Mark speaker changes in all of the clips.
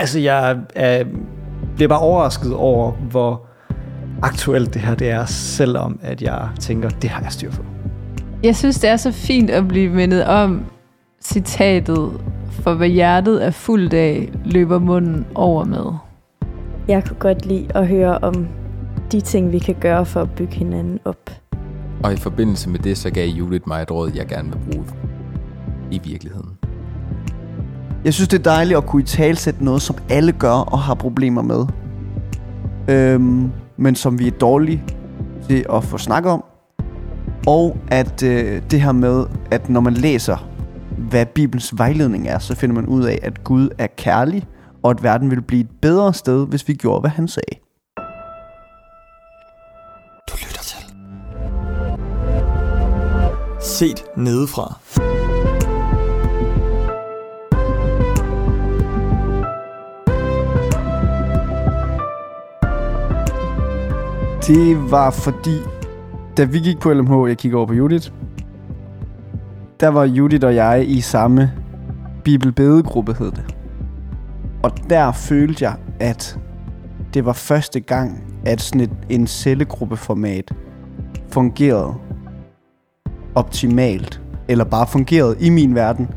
Speaker 1: Altså, jeg er, bliver bare overrasket over, hvor aktuelt det her det er, selvom at jeg tænker, det har jeg styr på.
Speaker 2: Jeg synes, det er så fint at blive mindet om citatet, for hvad hjertet er fuldt af, løber munden over med.
Speaker 3: Jeg kunne godt lide at høre om de ting, vi kan gøre for at bygge hinanden op.
Speaker 4: Og i forbindelse med det, så gav Judith mig et råd, jeg gerne vil bruge i virkeligheden.
Speaker 5: Jeg synes, det er dejligt at kunne i talsætte noget, som alle gør og har problemer med. Øhm, men som vi er dårlige til at få snak om. Og at øh, det her med, at når man læser, hvad Bibelens vejledning er, så finder man ud af, at Gud er kærlig, og at verden ville blive et bedre sted, hvis vi gjorde, hvad han sagde.
Speaker 6: Du lytter til. Set nedefra.
Speaker 5: Det var fordi, da vi gik på LMH, jeg kigger over på Judith, der var Judith og jeg i samme bibelbedegruppe, hed det. Og der følte jeg, at det var første gang, at sådan et, en cellegruppeformat fungerede optimalt, eller bare fungerede i min verden,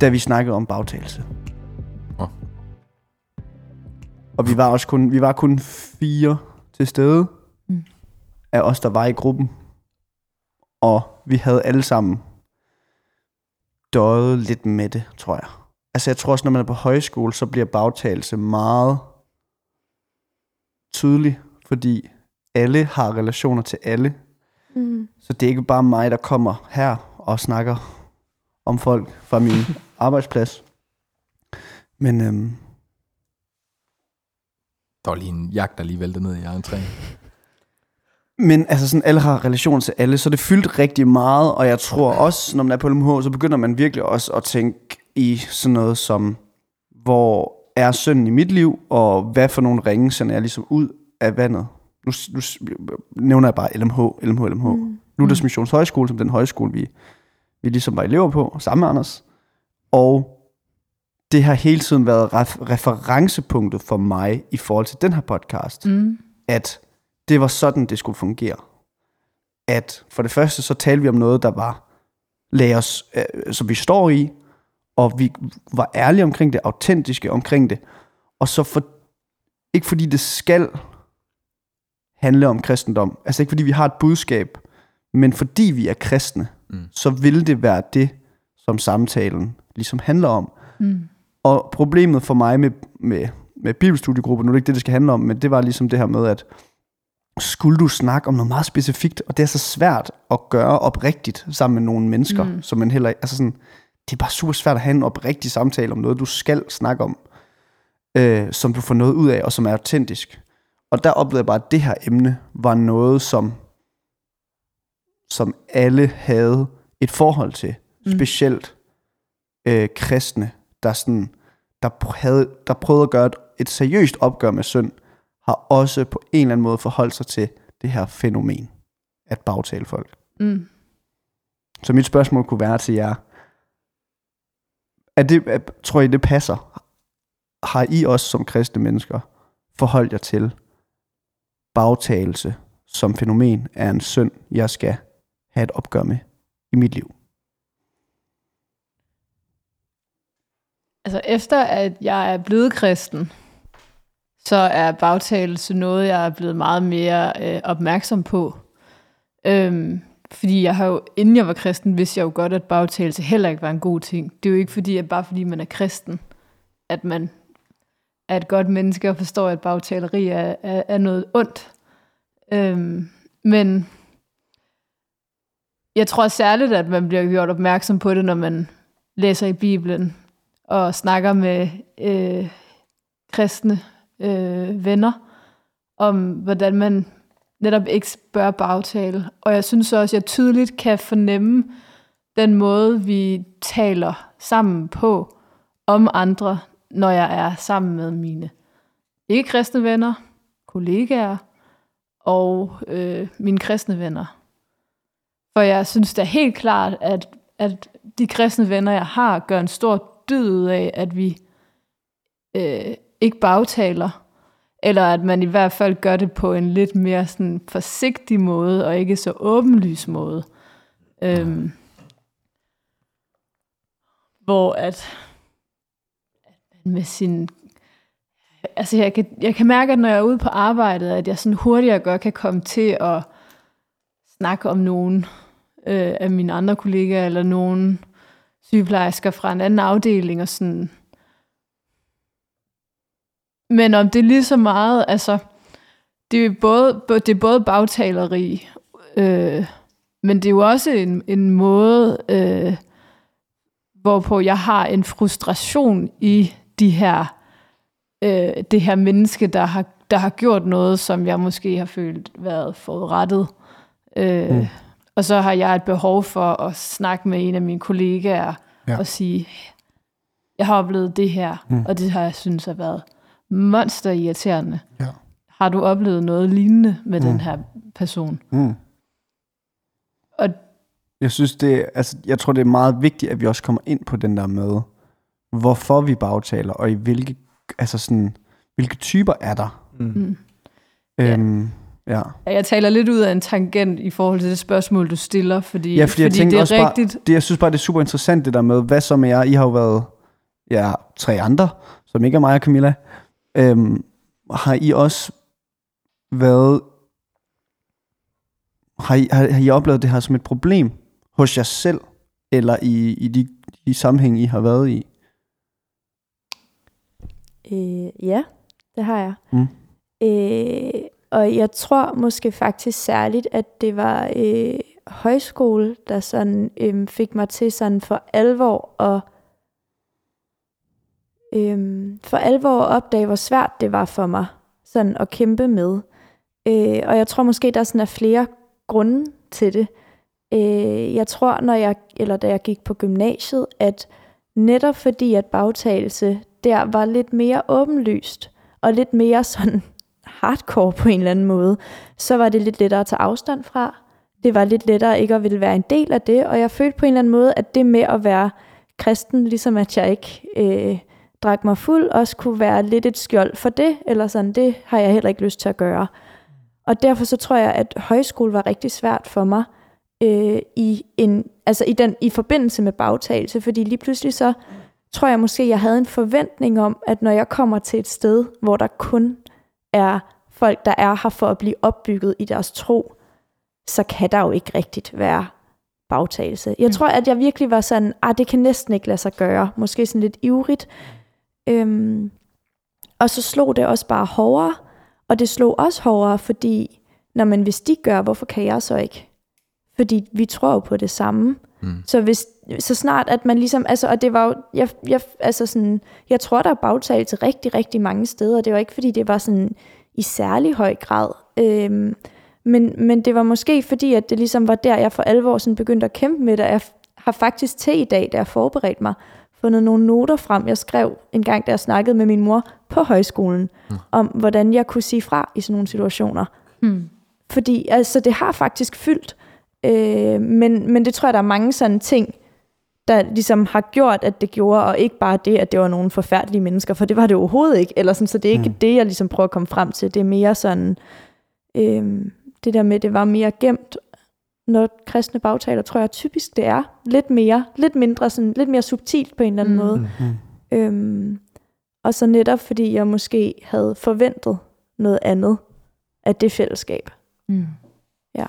Speaker 5: da vi snakkede om bagtagelse.
Speaker 4: Åh.
Speaker 5: Og vi var også kun, vi var kun fire til stede
Speaker 2: Mm.
Speaker 5: af os, der var i gruppen. Og vi havde alle sammen døjet lidt med det, tror jeg. Altså jeg tror også, når man er på højskole, så bliver bagtagelse meget tydelig, fordi alle har relationer til alle.
Speaker 3: Mm.
Speaker 5: Så det er ikke bare mig, der kommer her og snakker om folk fra min arbejdsplads. Men øhm,
Speaker 4: Der var lige en jagt, der lige væltede ned i egen træ.
Speaker 5: Men altså sådan, alle har relation til alle, så det fyldt rigtig meget, og jeg tror også, når man er på LMH, så begynder man virkelig også at tænke i sådan noget som, hvor er synden i mit liv, og hvad for nogle ringe sender jeg ligesom ud af vandet. Nu, nu nævner jeg bare LMH, LMH, LMH. Mm. Luthers Missions Højskole, som den højskole, vi, vi ligesom var elever på, sammen med Anders. Og det har hele tiden været ref- referencepunktet for mig i forhold til den her podcast
Speaker 2: Mm.
Speaker 5: at det var sådan, det skulle fungere. At for det første, så talte vi om noget, der var, lagde os, øh, som vi står i, og vi var ærlige omkring det, autentiske omkring det. Og så for, ikke fordi det skal handle om kristendom, altså ikke fordi vi har et budskab, men fordi vi er kristne,
Speaker 4: Mm.
Speaker 5: så vil det være det, som samtalen ligesom handler om.
Speaker 2: Mm.
Speaker 5: Og problemet for mig med, med, med bibelstudiegruppen, nu er det ikke det, det skal handle om, men det var ligesom det her med, at skulle du snakke om noget meget specifikt, og det er så svært at gøre oprigtigt sammen med nogle mennesker,
Speaker 2: Mm.
Speaker 5: som man heller ikke, altså sådan, det er bare super svært at have en oprigtig samtale om noget, du skal snakke om, øh, som du får noget ud af, og som er autentisk. Og der oplevede jeg bare, at det her emne var noget, som, som alle havde et forhold til,
Speaker 2: mm.
Speaker 5: specielt øh, kristne, der, sådan, der, havde, der prøvede at gøre et, et seriøst opgør med synd, har også på en eller anden måde forholdt sig til det her fænomen, at bagtale folk.
Speaker 2: Mm.
Speaker 5: Så mit spørgsmål kunne være til jer, er det, tror I det passer? Har I også som kristne mennesker forholdt jer til bagtagelse som fænomen er en synd, jeg skal have et opgør med i mit liv?
Speaker 2: Altså efter at jeg er blevet kristen, så er bagtalelse noget, jeg er blevet meget mere øh, opmærksom på. Øhm, fordi jeg har jo, inden jeg var kristen, vidste jeg jo godt, at bagtalelse heller ikke var en god ting. Det er jo ikke fordi, at bare fordi man er kristen, at man er et godt menneske og forstår, at bagtaleri er, er, er noget ondt. Øhm, men jeg tror særligt, at man bliver gjort opmærksom på det, når man læser i Bibelen og snakker med øh, kristne øh, venner om, hvordan man netop ikke bør bagtale. Og jeg synes også, at jeg tydeligt kan fornemme den måde, vi taler sammen på om andre, når jeg er sammen med mine ikke-kristne venner, kollegaer og øh, mine kristne venner. For jeg synes da helt klart, at, at de kristne venner, jeg har, gør en stor dyd ud af, at vi øh, ikke bagtaler, eller at man i hvert fald gør det på en lidt mere sådan forsigtig måde, og ikke så åbenlys måde. Øhm, hvor at, at man med sin... Altså jeg kan, jeg kan mærke, at når jeg er ude på arbejdet, at jeg sådan hurtigere godt kan komme til at snakke om nogen øh, af mine andre kollegaer, eller nogen sygeplejersker fra en anden afdeling, og sådan... Men om det er lige så meget, altså, det er både, det er både bagtaleri, øh, men det er jo også en, en måde, øh, hvorpå jeg har en frustration i de her, øh, det her menneske, der har, der har gjort noget, som jeg måske har følt været forrettet. Øh, mm. Og så har jeg et behov for at snakke med en af mine kollegaer ja. og sige, jeg har oplevet det her, mm. og det har jeg synes har været monster irriterende. Ja. Har du oplevet noget lignende med mm. den her person?
Speaker 5: Mm.
Speaker 2: Og
Speaker 5: jeg synes det, altså, jeg tror det er meget vigtigt, at vi også kommer ind på den der med, hvorfor vi bagtaler, og i hvilke, altså sådan, hvilke typer er der.
Speaker 2: Mm.
Speaker 5: mm. Øhm, ja.
Speaker 2: Ja. Jeg taler lidt ud af en tangent i forhold til det spørgsmål, du stiller, fordi,
Speaker 5: ja, fordi,
Speaker 2: fordi
Speaker 5: jeg
Speaker 2: det er
Speaker 5: også
Speaker 2: rigtigt.
Speaker 5: Bare, det, jeg synes bare, det er super interessant det der med, hvad så med jer? I har jo været ja, tre andre, som ikke er mig og Camilla. Øhm, har I også været har I, har, har I oplevet det her som et problem hos jer selv, eller i, i de, de sammenhæng, I har været i?
Speaker 3: Øh, ja, det har jeg.
Speaker 5: Mm.
Speaker 3: Øh, og jeg tror måske faktisk særligt, at det var øh, højskole, der sådan øh, fik mig til sådan for alvor at øh, for alvor at opdage, hvor svært det var for mig sådan at kæmpe med. Øh, og jeg tror måske, der sådan er flere grunde til det. Øh, jeg tror, når jeg, eller da jeg gik på gymnasiet, at netop fordi, at bagtagelse der var lidt mere åbenlyst, og lidt mere sådan hardcore på en eller anden måde, så var det lidt lettere at tage afstand fra. Det var lidt lettere ikke at ville være en del af det, og jeg følte på en eller anden måde, at det med at være kristen, ligesom at jeg ikke øh, drak mig fuld, også kunne være lidt et skjold for det, eller sådan, det har jeg heller ikke lyst til at gøre. Og derfor så tror jeg, at højskole var rigtig svært for mig øh, i, en, altså i, den, i forbindelse med bagtagelse, fordi lige pludselig så tror jeg måske, jeg havde en forventning om, at når jeg kommer til et sted, hvor der kun er folk, der er her for at blive opbygget i deres tro, så kan der jo ikke rigtigt være bagtagelse. Jeg mm. tror, at jeg virkelig var sådan, ah, det kan næsten ikke lade sig gøre. Måske sådan lidt ivrigt. Øhm, og så slog det også bare hårdere, og det slog også hårdere, fordi, når man hvis de gør, hvorfor kan jeg så ikke? Fordi vi tror jo på det samme. Mm. Så hvis så snart at man ligesom, altså, og det var jo, jeg, jeg, altså sådan, jeg tror, der er bagtale til rigtig, rigtig mange steder, det var ikke, fordi det var sådan i særlig høj grad, øhm, men, men det var måske fordi, at det ligesom var der, jeg for alvor sådan begyndte at kæmpe med det, jeg har faktisk til i dag, da jeg forberedte mig, fundet nogle noter frem, jeg skrev en gang, da jeg snakkede med min mor på højskolen, mm. om hvordan jeg kunne sige fra i sådan nogle situationer. Mm. Fordi altså, det har faktisk fyldt, øh, men, men det tror jeg, der er mange sådan ting, der ligesom har gjort, at det gjorde, og ikke bare det, at det var nogle forfærdelige mennesker, for det var det overhovedet ikke, eller sådan, så det er ikke mm. det, jeg ligesom prøver at komme frem til, det er mere sådan, øh, det der med, det var mere gemt, når kristne bagtaler, tror jeg typisk det er, lidt mere, lidt mindre, sådan, lidt mere subtilt på en eller anden mm. måde. Mm. Øhm, og så netop fordi jeg måske havde forventet noget andet af det fællesskab. Mm. Ja.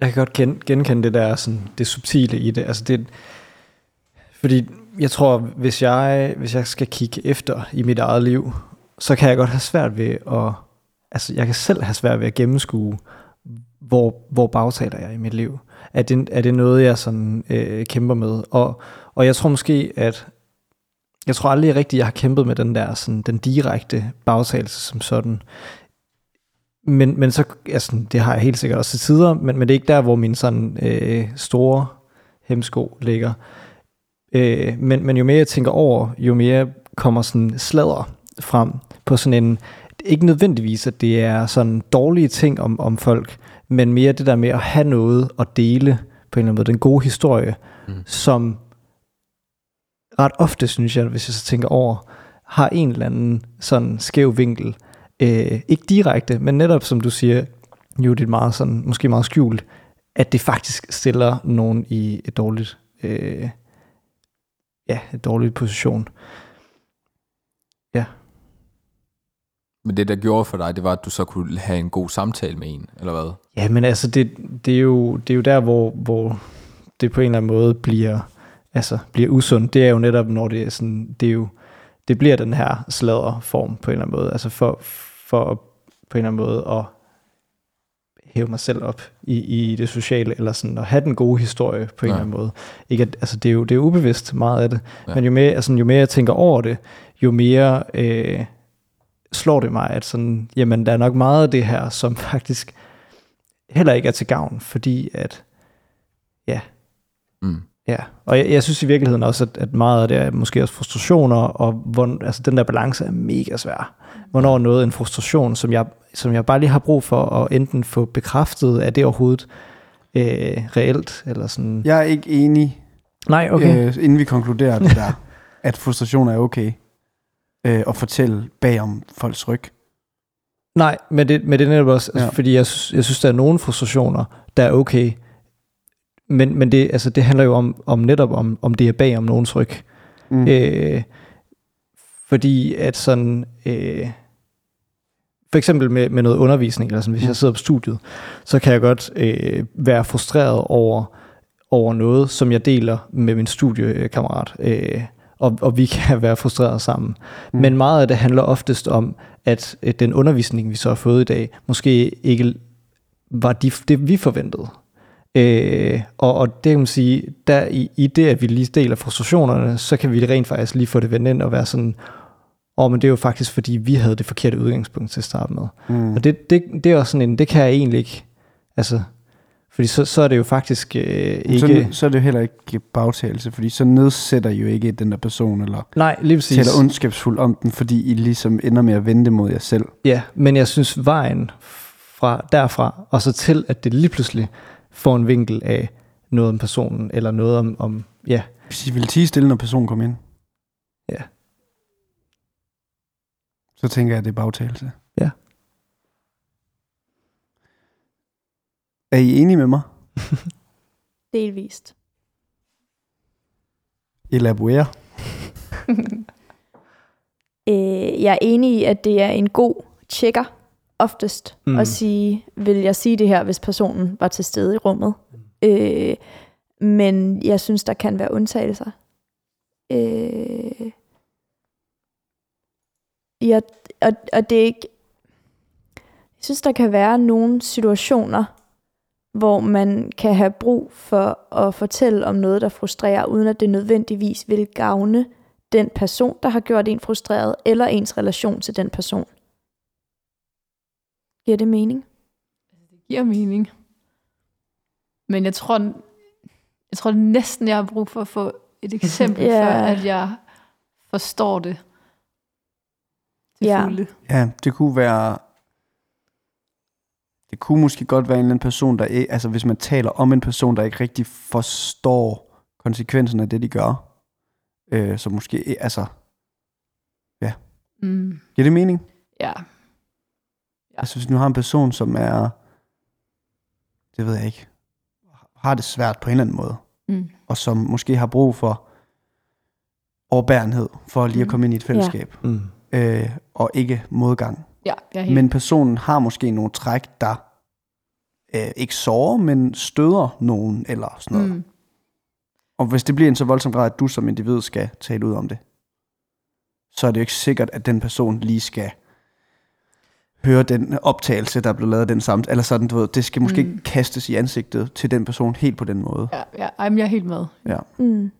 Speaker 1: Jeg kan godt genkende det der, sådan, det subtile i det. Altså det, fordi jeg tror, hvis jeg, hvis jeg skal kigge efter i mit eget liv, så kan jeg godt have svært ved at, altså jeg kan selv have svært ved at gennemskue, hvor, hvor bagtaler jeg i mit liv. Er det, er det noget, jeg sådan øh, kæmper med? Og, og jeg tror måske, at jeg tror aldrig rigtigt, jeg har kæmpet med den der sådan, den direkte bagtagelse som sådan. Men, men så, altså, det har jeg helt sikkert også til tider, men, men det er ikke der, hvor min sådan øh, store hemsko ligger. Øh, men, men jo mere jeg tænker over, jo mere kommer sådan sladder frem på sådan en, ikke nødvendigvis, at det er sådan dårlige ting om, om folk, men mere det der med at have noget at dele på en eller anden måde, den gode historie, mm. som ret ofte, synes jeg, hvis jeg så tænker over, har en eller anden sådan skæv vinkel. Øh, ikke direkte, men netop som du siger, Judith, meget sådan, måske meget skjult, at det faktisk stiller nogen i et dårligt, øh, ja, et dårligt position.
Speaker 4: Men det, der gjorde for dig, det var, at du så kunne have en god samtale med en, eller hvad?
Speaker 1: Ja, men altså, det, det, er, jo, det er jo der, hvor, hvor det på en eller anden måde bliver, altså, bliver usundt. Det er jo netop, når det er sådan, det er jo, det bliver den her sladderform på en eller anden måde. Altså for, for på en eller anden måde at hæve mig selv op i, i det sociale, eller sådan at have den gode historie på en
Speaker 4: Ja.
Speaker 1: eller anden måde. Ikke at, altså det er jo det er ubevidst meget af det,
Speaker 4: Ja.
Speaker 1: ja. men jo mere, altså, jo mere jeg tænker over det, jo mere øh, slår det mig, at sådan, jamen der er nok meget af det her, som faktisk heller ikke er til gavn, fordi at, ja,
Speaker 4: Mm.
Speaker 1: Ja, og jeg, jeg synes i virkeligheden også, at, at meget af det er måske også frustrationer, og hvor, altså den der balance er mega svær. Hvornår er noget en frustration, som jeg, som jeg bare lige har brug for at enten få bekræftet, at det overhovedet øh, reelt, eller sådan...
Speaker 5: Jeg er ikke enig,
Speaker 1: Nej, okay.
Speaker 5: øh, inden vi konkluderer det der, at frustration er okay. Øh, at fortælle bag om folks ryg.
Speaker 1: Nej, men det, men det er netop også, altså,
Speaker 5: Ja.
Speaker 1: fordi jeg, jeg synes, der er nogle frustrationer, der er okay, men, men det, altså, det handler jo om, om netop om, om det er bag om nogens ryg.
Speaker 5: Mm.
Speaker 1: Øh, fordi at sådan, øh, for eksempel med, med noget undervisning, eller sådan, hvis
Speaker 5: Mm.
Speaker 1: jeg sidder på studiet, så kan jeg godt øh, være frustreret over, over noget, som jeg deler med min studiekammerat. Øh, og, og vi kan være frustrerede sammen.
Speaker 5: Mm.
Speaker 1: Mm. Men meget af det handler oftest om, at øh, den undervisning, vi så har fået i dag, måske ikke var de, det, vi forventede. Øh, og, og det kan man sige, der i, i det, at vi lige deler frustrationerne, så kan vi rent faktisk lige få det vendt ind og være sådan, åh, men det er jo faktisk, fordi vi havde det forkerte udgangspunkt til at starte med.
Speaker 5: Mm.
Speaker 1: Og det, det, det er også sådan en, det kan jeg egentlig ikke, altså, fordi så, så er det jo faktisk øh, ikke...
Speaker 5: Så, så er det jo heller ikke bagtagelse, fordi så nedsætter I jo ikke den der person, eller
Speaker 1: nej, lige præcis.
Speaker 5: taler ondskabsfuldt om den, fordi I ligesom ender med at vente mod jer selv.
Speaker 1: Ja, men jeg synes vejen fra derfra, og så til, at det lige pludselig får en vinkel af noget om personen, eller noget om, om ja,
Speaker 5: Hvis I vil tige stille, når personen kommer ind.
Speaker 1: Ja.
Speaker 5: Så tænker jeg, at det er bagtagelse.
Speaker 1: Ja.
Speaker 5: Er I enige med mig?
Speaker 3: Delvist.
Speaker 5: Elaborere.
Speaker 3: Øh, jeg er enig i, at det er en god tjekker oftest mm.
Speaker 1: Mm.
Speaker 3: at sige, vil jeg sige det her, hvis personen var til stede i rummet. Øh, men jeg synes, der kan være undtagelser. Øh, ja, og, og det er ikke... Jeg synes, der kan være nogle situationer, hvor man kan have brug for at fortælle om noget, der frustrerer, uden at det nødvendigvis vil gavne den person, der har gjort en frustreret, eller ens relation til den person. Giver det mening?
Speaker 2: giver mening. Men jeg tror, jeg tror næsten, jeg har brug for at få et eksempel,
Speaker 3: Ja.
Speaker 2: yeah. før at jeg forstår det til
Speaker 3: Ja.
Speaker 2: fulde.
Speaker 5: Ja, det kunne være... Det kunne måske godt være en eller anden person, der ikke... Altså, hvis man taler om en person, der ikke rigtig forstår konsekvensen af det, de gør. Øh, så måske... Altså,
Speaker 2: Mm.
Speaker 5: giver det mening?
Speaker 2: Ja.
Speaker 5: Altså, hvis nu har en person, som er... Det ved jeg ikke. Har det svært på en eller anden måde.
Speaker 2: Mm.
Speaker 5: Og som måske har brug for overbærenhed, for lige at
Speaker 2: Mm.
Speaker 5: komme ind i et fællesskab.
Speaker 1: mm,
Speaker 5: Øh, og ikke modgang.
Speaker 2: Ja, jeg helt
Speaker 5: Men personen har måske nogle træk, der øh, ikke sårer, men støder nogen eller sådan noget. Mm. Og hvis det bliver en så voldsom grad, at du som individ skal tale ud om det, så er det jo ikke sikkert, at den person lige skal høre den optagelse, der er blevet lavet af den samt, eller sådan, du ved, det skal måske
Speaker 2: Mm.
Speaker 5: mm. kastes i ansigtet til den person helt på den måde.
Speaker 2: Ja, ja, ej, men jeg er helt med.
Speaker 3: Mm.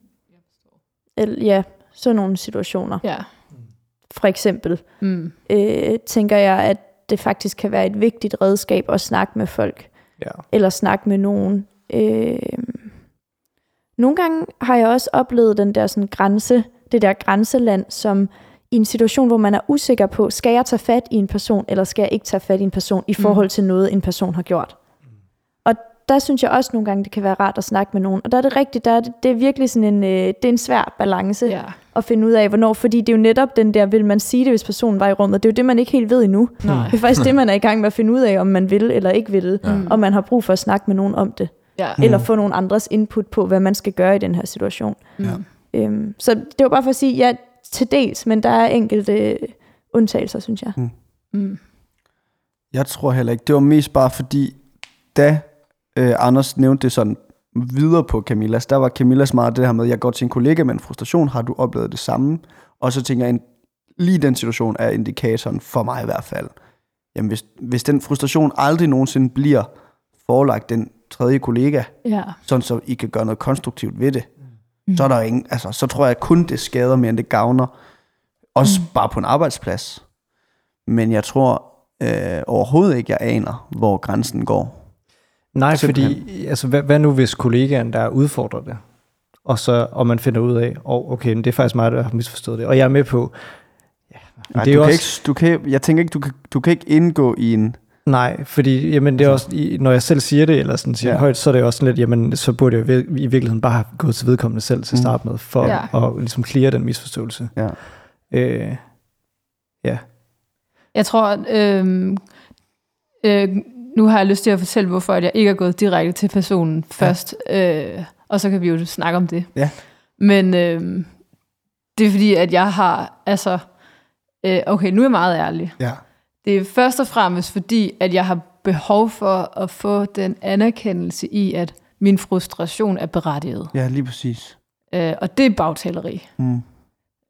Speaker 3: El, ja, sådan nogle situationer.
Speaker 2: Ja.
Speaker 3: For eksempel
Speaker 2: Mm.
Speaker 3: øh, tænker jeg, at det faktisk kan være et vigtigt redskab at snakke med folk,
Speaker 1: ja.
Speaker 3: eller snakke med nogen. Øh, nogle gange har jeg også oplevet den der sådan grænse, det der grænseland, som i en situation, hvor man er usikker på, skal jeg tage fat i en person, eller skal jeg ikke tage fat i en person, i forhold til noget, en person har gjort. Og der synes jeg også nogle gange, det kan være rart at snakke med nogen. Og der er det rigtigt, der er det, det er virkelig sådan en, øh, det er en svær balance.
Speaker 2: Ja.
Speaker 3: at finde ud af, hvornår, fordi det er jo netop den der, vil man sige det, hvis personen var i rummet, det er jo det, man ikke helt ved endnu.
Speaker 2: Nej.
Speaker 3: Det er faktisk det, man er i gang med at finde ud af, om man vil eller ikke vil,
Speaker 4: Ja.
Speaker 3: ja. og man har brug for at snakke med nogen om det,
Speaker 2: Ja.
Speaker 3: mm. eller få nogle andres input på, hvad man skal gøre i den her situation.
Speaker 2: Mm.
Speaker 3: Øhm, så det var bare for at sige, ja, til dels, men der er enkelte undtagelser, synes jeg.
Speaker 2: Mm.
Speaker 5: Jeg tror heller ikke. Det var mest bare fordi, da øh, Anders nævnte det sådan videre på Camillas, der var Camillas meget det her med, jeg går til en kollega med en frustration, har du oplevet det samme? Og så tænker jeg, en- lige den situation er indikatoren for mig i hvert fald. Jamen hvis, hvis den frustration aldrig nogensinde bliver forelagt den tredje kollega,
Speaker 2: Ja.
Speaker 5: sådan så I kan gøre noget konstruktivt ved det, mm. så er der ingen, altså, så tror jeg kun det skader mere end det gavner. Også mm. bare på en arbejdsplads. Men jeg tror øh, overhovedet ikke, jeg aner, hvor grænsen går.
Speaker 1: Nej,
Speaker 5: Simpelthen.
Speaker 1: fordi altså, hvad, hvad nu hvis kollegaen der udfordrer det, og, så, og man finder ud af, oh, okay, men det er faktisk mig, der har misforstået det, og jeg er med på, ja,
Speaker 5: Nej,
Speaker 1: det er
Speaker 5: du
Speaker 1: jo
Speaker 5: kan
Speaker 1: også,
Speaker 5: ikke, du kan, jeg tænker ikke, du kan, du kan ikke indgå i en...
Speaker 1: nej, fordi jamen, det er også, i- når jeg selv siger det, eller sådan siger
Speaker 5: Ja.
Speaker 1: ja. højt, så er det også sådan lidt, jamen, så burde jeg i virkeligheden bare have gået til vedkommende selv til at
Speaker 5: Mm.
Speaker 1: starte med, for
Speaker 2: Ja.
Speaker 1: ja. at ligesom clear den misforståelse.
Speaker 5: Ja.
Speaker 1: Øh, ja.
Speaker 2: Jeg tror, øh, øh, nu har jeg lyst til at fortælle, hvorfor at jeg ikke er gået direkte til personen først, øh, og så kan vi jo snakke om det.
Speaker 5: Ja.
Speaker 2: Men øh, det er fordi, at jeg har, altså, øh, okay, nu er jeg meget ærlig.
Speaker 5: Ja.
Speaker 2: Det er først og fremmest fordi, at jeg har behov for at få den anerkendelse i, at min frustration er berettiget.
Speaker 5: Ja, lige præcis.
Speaker 2: Øh, og det er bagtaleri.
Speaker 5: Mm.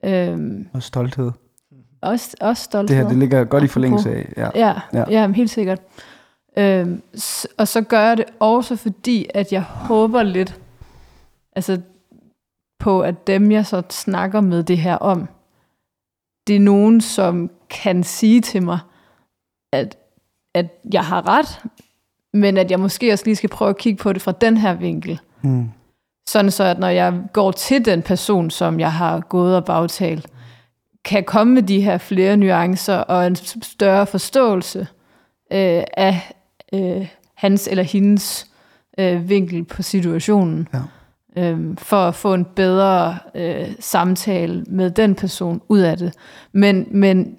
Speaker 2: Øh,
Speaker 5: Og stolthed.
Speaker 2: også, også stolthed.
Speaker 5: Det her, det ligger godt i forlængelse af. Ja.
Speaker 2: Ja,
Speaker 5: Ja.
Speaker 2: ja. helt sikkert. Øhm, og så gør jeg det også fordi, at jeg håber lidt altså, på, at dem, jeg så snakker med det her om, det er nogen, som kan sige til mig, at, at jeg har ret, men at jeg måske også lige skal prøve at kigge på det fra den her vinkel.
Speaker 5: Mm.
Speaker 2: Sådan så, at når jeg går til den person, som jeg har gået og bagtalt, kan komme med de her flere nuancer og en større forståelse øh, af øh, hans eller hendes øh, vinkel på situationen.
Speaker 5: Ja.
Speaker 2: Øh, for at få en bedre øh, samtale med den person ud af det. Men, men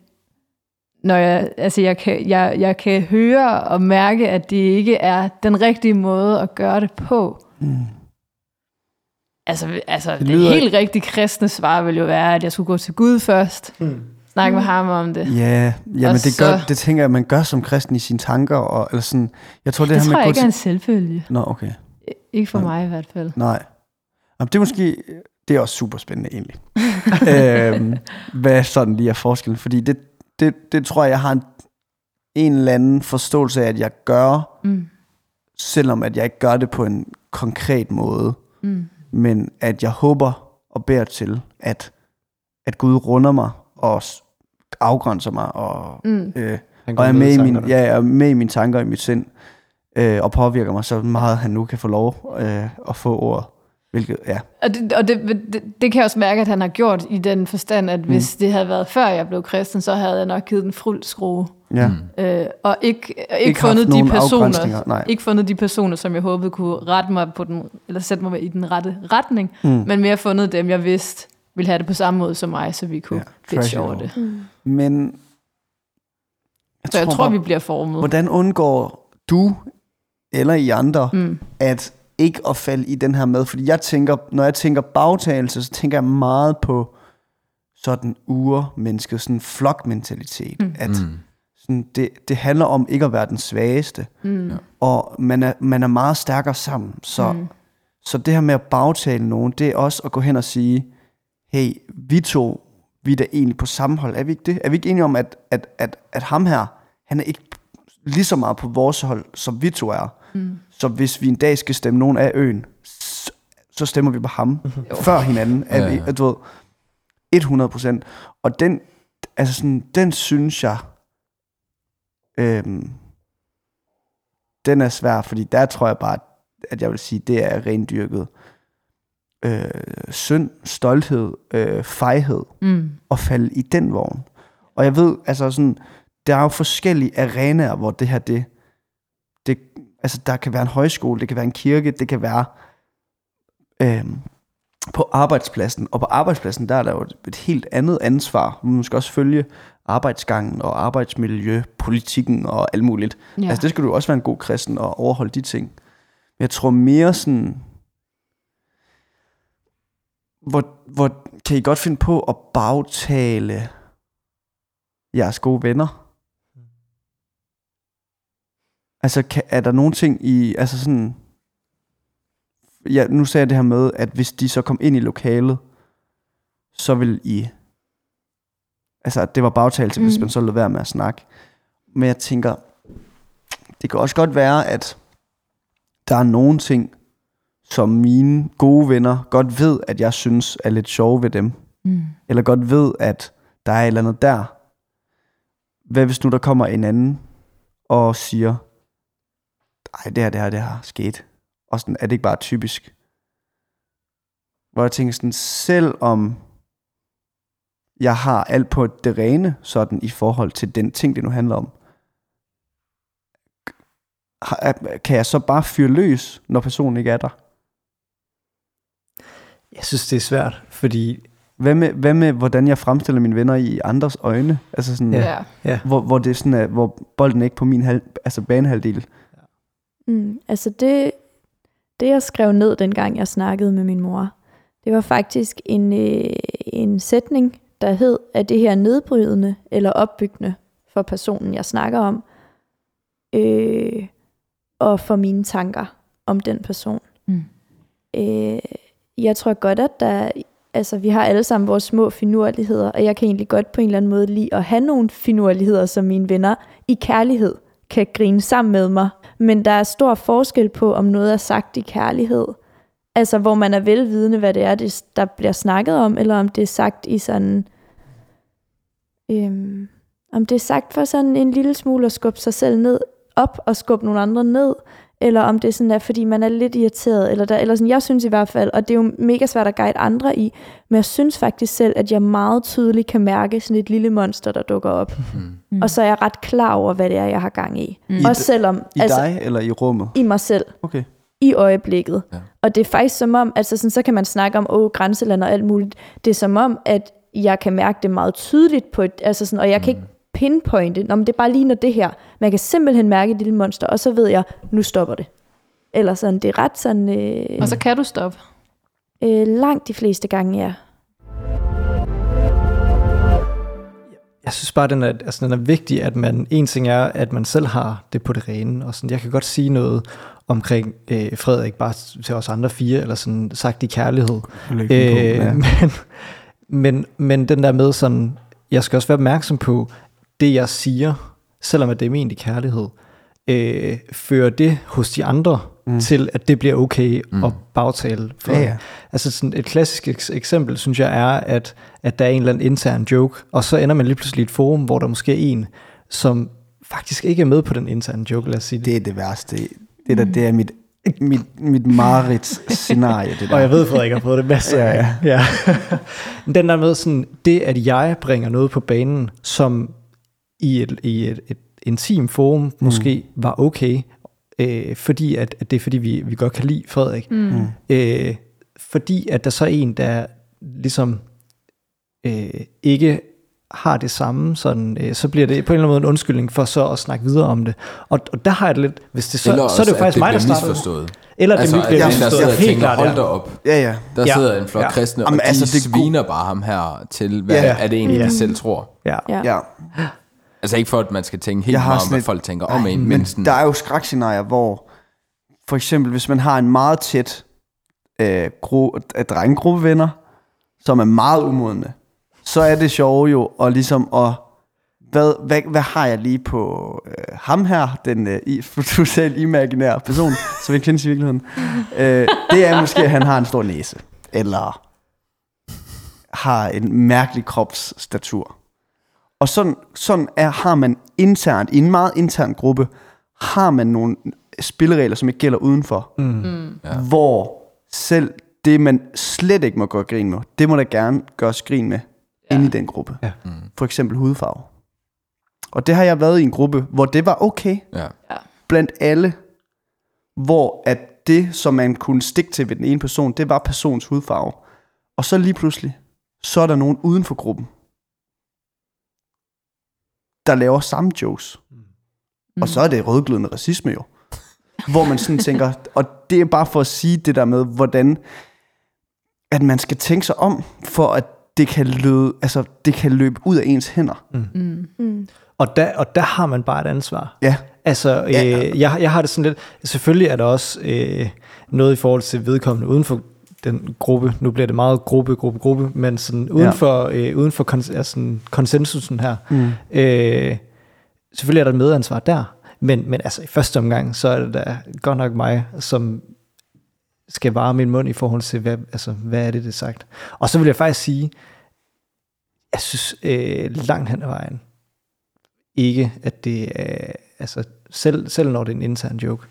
Speaker 2: når jeg, altså jeg, kan, jeg, jeg kan høre og mærke, at det ikke er den rigtige måde at gøre det på.
Speaker 5: Mm.
Speaker 2: Altså, altså det,
Speaker 5: Det
Speaker 2: det
Speaker 5: lyder-
Speaker 2: helt rigtige kristne svar ville jo være, at jeg skulle gå til Gud først.
Speaker 1: Mm.
Speaker 2: Snakke med ham om det.
Speaker 5: Ja, jamen
Speaker 2: Og
Speaker 5: det, gør,
Speaker 2: så-
Speaker 5: det tænker jeg, man gør som kristen i sine tanker. Og, eller sådan, jeg tror, det,
Speaker 2: Det,
Speaker 5: her
Speaker 2: det
Speaker 5: med
Speaker 2: tror
Speaker 5: at
Speaker 2: jeg ikke er
Speaker 5: til...
Speaker 2: en selvfølge.
Speaker 5: Nå, okay.
Speaker 2: Ikke for
Speaker 5: Nej.
Speaker 2: mig i hvert fald.
Speaker 5: Nej. Jamen, det er måske... Det er også super spændende, egentlig. øhm, hvad sådan lige er forskellen? Fordi det, det, det tror jeg, jeg har en, en eller anden forståelse af, at jeg gør,
Speaker 2: Mm.
Speaker 5: selvom at jeg ikke gør det på en konkret måde.
Speaker 2: Mm.
Speaker 5: Men at jeg håber og beder til, at, at Gud runder mig og afgrænser mig og,
Speaker 2: Mm.
Speaker 5: øh, og er med, i min, ja, jeg er med i mine tanker og i mit sind øh, og påvirker mig så meget, han nu kan få lov øh, at få ordet. Hvilket, ja.
Speaker 2: Og, det, og det, det, det kan jeg også mærke, at han har gjort i den forstand, at hvis det havde været før jeg blev kristen, så havde jeg nok givet den fuld skrue.
Speaker 5: ja.
Speaker 4: Mm.
Speaker 2: Øh, og ikke, og ikke,
Speaker 5: Ikke
Speaker 2: fundet de personer,
Speaker 5: nej.
Speaker 2: ikke fundet de personer, som jeg håbede kunne rette mig på den, eller sætte mig i den rette retning,
Speaker 5: Mm.
Speaker 2: men mere fundet dem, jeg vidste ville have det på samme måde som mig, så vi kunne
Speaker 5: Ja, trash
Speaker 2: over det.
Speaker 3: Mm.
Speaker 5: Men jeg
Speaker 2: Så jeg tror,
Speaker 5: bare,
Speaker 2: vi bliver formet.
Speaker 5: hvordan undgår du eller I andre,
Speaker 2: Mm.
Speaker 5: at ikke at falde i den her med? Fordi jeg tænker, når jeg tænker bagtagelse, så tænker jeg meget på sådan urmennesket, sådan flokmentalitet.
Speaker 2: Mm.
Speaker 5: At
Speaker 4: Mm.
Speaker 5: sådan, det, det handler om ikke at være den svageste.
Speaker 2: Mm.
Speaker 5: Og man er, man er meget stærkere sammen. Så, mm. Så det her med at bagtale nogen, det er også at gå hen og sige, hey, vi to, vi er da egentlig på samme hold. Er vi ikke det? Er vi ikke enige om, at, at, at, at ham her, han er ikke lige så meget på vores hold, som vi to er.
Speaker 2: Mm.
Speaker 5: Så hvis vi en dag skal stemme nogen af øen, så, så stemmer vi på ham før hinanden. Er
Speaker 4: Ja,
Speaker 5: vi, at du ved, 100 procent. Og den, altså sådan, den synes jeg, øhm, den er svær, fordi der tror jeg bare, at jeg vil sige, det er rendyrket øh, synd, stolthed, øh, fejhed
Speaker 2: Mm.
Speaker 5: at falde i den vogn. Og jeg ved, altså sådan, der er jo forskellige arenaer, hvor det her, det, det altså der kan være en højskole, det kan være en kirke, det kan være øhm, på arbejdspladsen. Og på arbejdspladsen, der er der jo et, et helt andet ansvar. Man skal også følge arbejdsgangen og arbejdsmiljø, politikken og alt muligt.
Speaker 2: Ja.
Speaker 5: Altså det skal du også være en god kristen og overholde de ting. Men jeg tror mere sådan, hvor, hvor kan I godt finde på at bagtale jeres gode venner? Altså kan, er der nogle ting i, altså sådan, ja, nu sagde jeg det her med, at hvis de så kom ind i lokalet, så vil I, altså det var bagtagelse, mm. hvis man så lød være med at snakke. Men jeg tænker, det kan også godt være, at der er nogle ting, som mine gode venner godt ved, at jeg synes er lidt sjove ved dem.
Speaker 2: Mm.
Speaker 5: Eller godt ved, at der er et eller andet der. Hvad hvis nu der kommer en anden og siger, ej, det her, det her, det her sket. Og sådan, er det ikke bare typisk? Hvor jeg tænker sådan, selv om jeg har alt på det rene, sådan i forhold til den ting, det nu handler om, er- kan jeg så bare fyre løs, når personen ikke er der?
Speaker 1: Jeg synes, det er svært, fordi
Speaker 5: Hvad med, hvad med hvordan jeg fremstiller mine venner i andres øjne? Altså sådan,
Speaker 2: Ja.
Speaker 5: hvor, hvor det er sådan, at, hvor bolden er ikke på min halv, altså banehalvdel.
Speaker 3: Mm, altså det, det, jeg skrev ned, dengang jeg snakkede med min mor, det var faktisk en, øh, en sætning, der hed, at det her nedbrydende eller opbyggende for personen, jeg snakker om, øh, og for mine tanker om den person.
Speaker 2: Mm.
Speaker 3: Øh, jeg tror godt, at der, altså, vi har alle sammen vores små finurligheder, og jeg kan egentlig godt på en eller anden måde lide at have nogle finurligheder, som mine venner i kærlighed kan grine sammen med mig. Men der er stor forskel på, om noget er sagt i kærlighed, altså hvor man er velvidende, hvad det er, det, der bliver snakket om, eller om det er sagt i sådan, øhm, om det er sagt for sådan en lille smule at skubbe sig selv ned, op og skubbe nogle andre ned, eller om det sådan er, fordi man er lidt irriteret, eller, der, eller sådan, jeg synes i hvert fald, og det er jo mega svært at guide andre i, men jeg synes faktisk selv, at jeg meget tydeligt kan mærke sådan et lille monster, der dukker op.
Speaker 4: Mm.
Speaker 2: Mm.
Speaker 3: Og så er jeg ret klar over, hvad det er, jeg har gang i.
Speaker 2: Mm.
Speaker 3: Mm. Også selvom,
Speaker 5: I altså, dig eller i rummet?
Speaker 3: i mig selv,
Speaker 5: Okay.
Speaker 3: i øjeblikket.
Speaker 4: Ja.
Speaker 3: Og det er faktisk som om, altså sådan, så kan man snakke om, åh, grænseland og alt muligt. Det er som om, at jeg kan mærke det meget tydeligt på et, altså sådan, og jeg kan ikke pinpointe, Nå, men det er bare lige når det her. Man kan simpelthen mærke et lille monster, og så ved jeg, nu stopper det. Eller sådan, det er ret sådan, øh,
Speaker 2: Og så kan du stoppe.
Speaker 3: øh, langt de fleste gange, ja.
Speaker 1: jeg synes bare, den er, altså, den er vigtig, at man, en ting er, at man selv har det på det rene, og sådan, jeg kan godt sige noget omkring øh, Frederik, bare til os andre fire, eller sådan sagt i kærlighed.
Speaker 5: Øh,
Speaker 1: Øh,
Speaker 5: ja.
Speaker 1: men, men, men den der med sådan, jeg skal også være opmærksom på, det jeg siger, selvom at det er ment i kærlighed, øh, fører det hos de andre mm. til, at det bliver okay
Speaker 4: Mm.
Speaker 1: at bagtale. For,
Speaker 5: Ja, ja.
Speaker 1: Altså sådan et klassisk eks- eksempel, synes jeg, er, at, at der er en eller anden intern joke, og så ender man lige pludselig i et forum, hvor der måske er en, som faktisk ikke er med på den interne joke, lad os sige det.
Speaker 5: Det er det værste. Det, der, det er mit, mit, mit mareridt-scenarie, det der.
Speaker 1: Og jeg ved, Frederik har prøvet det masser
Speaker 5: Ja.
Speaker 1: Ja. Men Den der med sådan, det at jeg bringer noget på banen, som i et, i et, et intim forum måske mm. var okay, øh, fordi at, at det er fordi, vi, vi godt kan lide Frederik.
Speaker 2: Mm.
Speaker 1: Øh, fordi at der så er en, der ligesom øh, ikke har det samme, sådan, øh, så bliver det på en eller anden måde en undskyldning for så at snakke videre om det. Og, og der har jeg det lidt, hvis det så,
Speaker 4: Eller
Speaker 1: så er det jo
Speaker 4: også,
Speaker 1: faktisk
Speaker 4: at
Speaker 1: mig, der starter.
Speaker 4: misforstået.
Speaker 1: Eller
Speaker 4: Altså,
Speaker 1: det bliver
Speaker 4: den, der
Speaker 1: misforstået.
Speaker 4: sidder og
Speaker 1: Helt
Speaker 4: tænker,
Speaker 1: klart,
Speaker 4: hold
Speaker 1: ja.
Speaker 4: da op.
Speaker 5: Ja, ja.
Speaker 4: Der
Speaker 1: Ja.
Speaker 4: sidder en flok
Speaker 1: Ja.
Speaker 4: kristne, og
Speaker 5: Jamen,
Speaker 4: de
Speaker 5: altså, det er
Speaker 4: sviner bare ham her til, hvad
Speaker 5: Ja.
Speaker 4: er det egentlig,
Speaker 1: Ja.
Speaker 4: de selv tror.
Speaker 1: Ja.
Speaker 3: Ja.
Speaker 5: ja.
Speaker 4: Altså ikke for, at man skal tænke helt meget om, hvad folk tænker om en,
Speaker 5: men,
Speaker 4: men sådan,
Speaker 5: der er jo skrækscenarier, hvor for eksempel, hvis man har en meget tæt øh, gru, øh, drengegruppe venner, som er meget umodne, så er det sjove jo at ligesom at hvad, hvad, hvad har jeg lige på øh, ham her, den øh, totalt imaginære person, som ikke findes i virkeligheden. Øh, det er måske, at han har en stor næse, eller har en mærkelig kropsstatur. Og sådan, sådan er, har man internt, i en meget intern gruppe, har man nogle spilleregler, som ikke gælder udenfor.
Speaker 1: Mm.
Speaker 2: Mm.
Speaker 4: Ja.
Speaker 5: Hvor selv det, man slet ikke må gøre grin med, det må der gerne gøres grin med ja. inde i den gruppe.
Speaker 1: Ja.
Speaker 4: Mm.
Speaker 5: For eksempel hudfarve. Og det har jeg været i en gruppe, hvor det var okay
Speaker 4: Ja.
Speaker 5: blandt alle, hvor at det, som man kunne stikke til ved den ene person, det var persons hudfarve. Og så lige pludselig, så er der nogen uden for gruppen, der laver samme jokes. Mm. Og så er det rødglødende racisme jo. Hvor man sådan tænker, og det er bare for at sige det der med, hvordan at man skal tænke sig om, for at det kan løbe, altså, det kan løbe ud af ens hænder.
Speaker 2: Mm.
Speaker 3: Mm.
Speaker 1: Og der, og der har man bare et ansvar.
Speaker 5: Ja,
Speaker 1: Altså, øh,
Speaker 5: Ja.
Speaker 1: jeg, jeg har det sådan lidt... Selvfølgelig er der også øh, noget i forhold til vedkommende uden for den gruppe. Nu bliver det meget gruppe, gruppe, gruppe, men sådan uden
Speaker 5: Ja.
Speaker 1: for, øh, uden for kons- altså, konsensusen her.
Speaker 5: Mm.
Speaker 1: Øh, selvfølgelig er der et medansvar der, men, men altså i første omgang, så er det da godt nok mig, som skal vare min mund i forhold til, hvad, altså, hvad er det, det er sagt. Og så vil jeg faktisk sige, jeg synes øh, langt hen ad vejen, ikke at det er, altså selv, selv når det er en intern joke,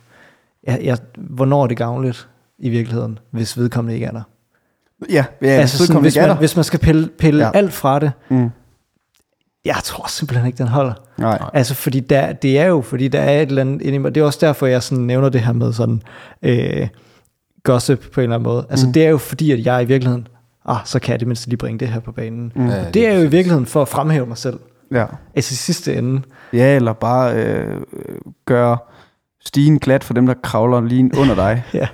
Speaker 1: jeg, jeg, hvornår er det gavnligt i virkeligheden, hvis vedkommende ikke er der?
Speaker 5: Ja, ja
Speaker 1: altså sådan, hvis,
Speaker 5: ikke er
Speaker 1: man, hvis man skal pille, pille
Speaker 5: Ja.
Speaker 1: alt fra det,
Speaker 5: Mm.
Speaker 1: jeg tror simpelthen ikke, den holder.
Speaker 5: Nej.
Speaker 1: Altså, fordi der, det er jo, fordi der er et eller andet inde i mig. Det er også derfor, jeg sådan nævner det her med sådan øh, gossip på en eller anden måde. Altså,
Speaker 5: Mm.
Speaker 1: det er jo fordi, at jeg i virkeligheden, ah, så kan jeg det mindste lige bringe det her på banen.
Speaker 5: Mm.
Speaker 4: Ja,
Speaker 1: Det er jo i virkeligheden for at fremhæve mig selv.
Speaker 5: Ja.
Speaker 1: Altså i sidste ende.
Speaker 5: ja, eller bare øh, gøre stigen glat for dem, der kravler lige under dig.
Speaker 1: Ja.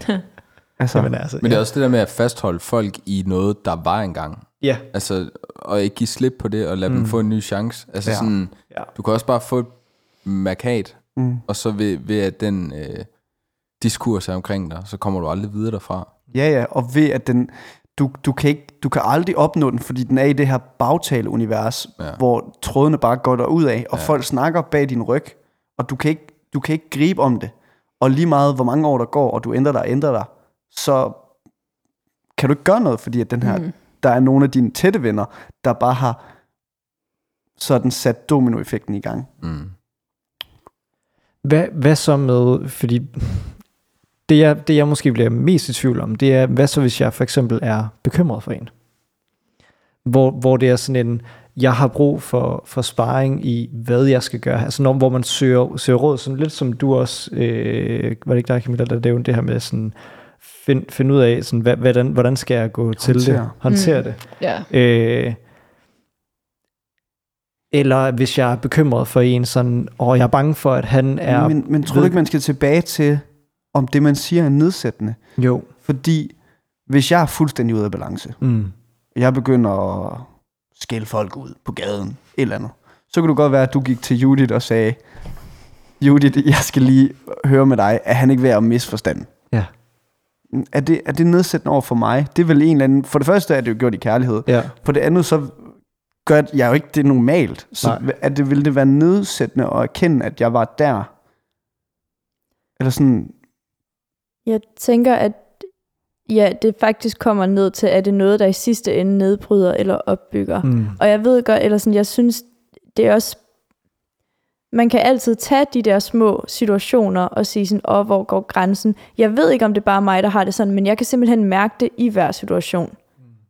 Speaker 5: Altså,
Speaker 1: Jamen, altså,
Speaker 4: Men det er
Speaker 1: ja.
Speaker 4: også det der med at fastholde folk i noget, der var engang.
Speaker 1: Ja,
Speaker 4: Altså, og ikke give slip på det, og lade mm. dem få en ny chance. Altså
Speaker 5: Ja.
Speaker 4: sådan,
Speaker 1: ja.
Speaker 4: du kan også bare få et markat,
Speaker 5: mm.
Speaker 4: og så ved, ved at den øh, diskurs er omkring dig, så kommer du aldrig videre derfra.
Speaker 5: Ja, ja, og ved at den, du, du, kan ikke, du kan aldrig opnå den, fordi den er i det her bagtale-univers, ja. Hvor trådene bare går derud af, og. Ja. folk snakker bag din ryg, og du kan, ikke, du kan ikke gribe om det. Og lige meget, hvor mange år der går, og du ændrer dig og ændrer dig, så kan du ikke gøre noget, fordi at den her, mm. der er nogle af dine tætte venner, der bare har sådan sat dominoeffekten i gang.
Speaker 4: Mm.
Speaker 1: Hvad, hvad så med, fordi det jeg, det jeg måske bliver mest i tvivl om, det er, hvad så hvis jeg for eksempel er bekymret for en? Hvor, hvor det er sådan en, jeg har brug for, for sparring i, hvad jeg skal gøre. Altså når, hvor man søger, søger råd, sådan lidt som du også, øh, var det ikke dig Camilla, der nævnte det her med sådan, find, find ud af, sådan, hvad, hvordan, hvordan skal jeg gå til det,
Speaker 5: Håndtere.
Speaker 1: håndtere
Speaker 2: Mm.
Speaker 1: det.
Speaker 2: Ja.
Speaker 1: Øh, eller hvis jeg er bekymret for en sådan, og jeg er bange for, at han er...
Speaker 5: Men, men tror du ikke, man skal tilbage til, om det, man siger, er nedsættende?
Speaker 1: Jo.
Speaker 5: Fordi hvis jeg er fuldstændig ude af balance,
Speaker 1: Mm.
Speaker 5: jeg begynder at skælde folk ud på gaden, et eller andet, så kan du godt være, at du gik til Judith og sagde, Judith, jeg skal lige høre med dig, er han ikke ved at misforstande?
Speaker 1: Ja.
Speaker 5: Er det, er det nedsættende over for mig? Det er vel en eller anden... For det første er det jo gjort i kærlighed.
Speaker 1: Ja.
Speaker 5: For det andet, så gør jeg jo ikke det normalt. Så
Speaker 1: Nej.
Speaker 5: er det, ville det være nedsættende at erkende, at jeg var der? Eller sådan...
Speaker 3: Jeg tænker, at ja, det faktisk kommer ned til, at det er noget, der i sidste ende nedbryder eller opbygger.
Speaker 1: Mm.
Speaker 3: Og jeg ved godt, eller sådan, jeg synes, det er også, man kan altid tage de der små situationer og sige sådan, åh, hvor går grænsen? Jeg ved ikke, om det er bare mig, der har det sådan, men jeg kan simpelthen mærke det i hver situation,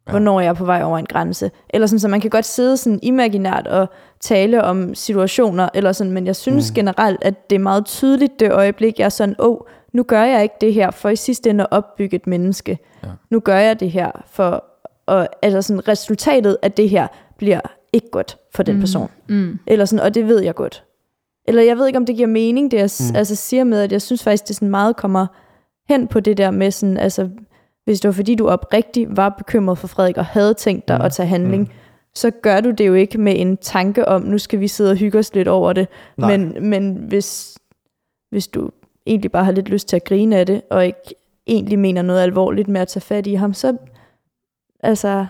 Speaker 3: ja. hvornår jeg er på vej over en grænse. Eller sådan, så man kan godt sidde sådan imaginært og tale om situationer, eller sådan, men jeg synes mm. generelt, at det er meget tydeligt det øjeblik, jeg er sådan, åh, nu gør jeg ikke det her, for i sidste ende at opbygge et menneske.
Speaker 4: Ja.
Speaker 3: Nu gør jeg det her, for og, altså sådan, resultatet af det her bliver ikke godt for den
Speaker 2: Mm.
Speaker 3: person.
Speaker 2: Mm.
Speaker 3: Eller sådan, og det ved jeg godt. Eller jeg ved ikke, om det giver mening, det jeg mm. altså siger med, at jeg synes faktisk, det sådan meget kommer hen på det der med sådan, altså, hvis det var fordi, du oprigtigt var bekymret for Frederik, og havde tænkt dig mm. at tage handling, mm. så gør du det jo ikke med en tanke om, nu skal vi sidde og hygge os lidt over det.
Speaker 1: Nej.
Speaker 3: Men, men hvis, hvis du egentlig bare har lidt lyst til at grine af det, og ikke egentlig mener noget alvorligt med at tage fat i ham, så altså,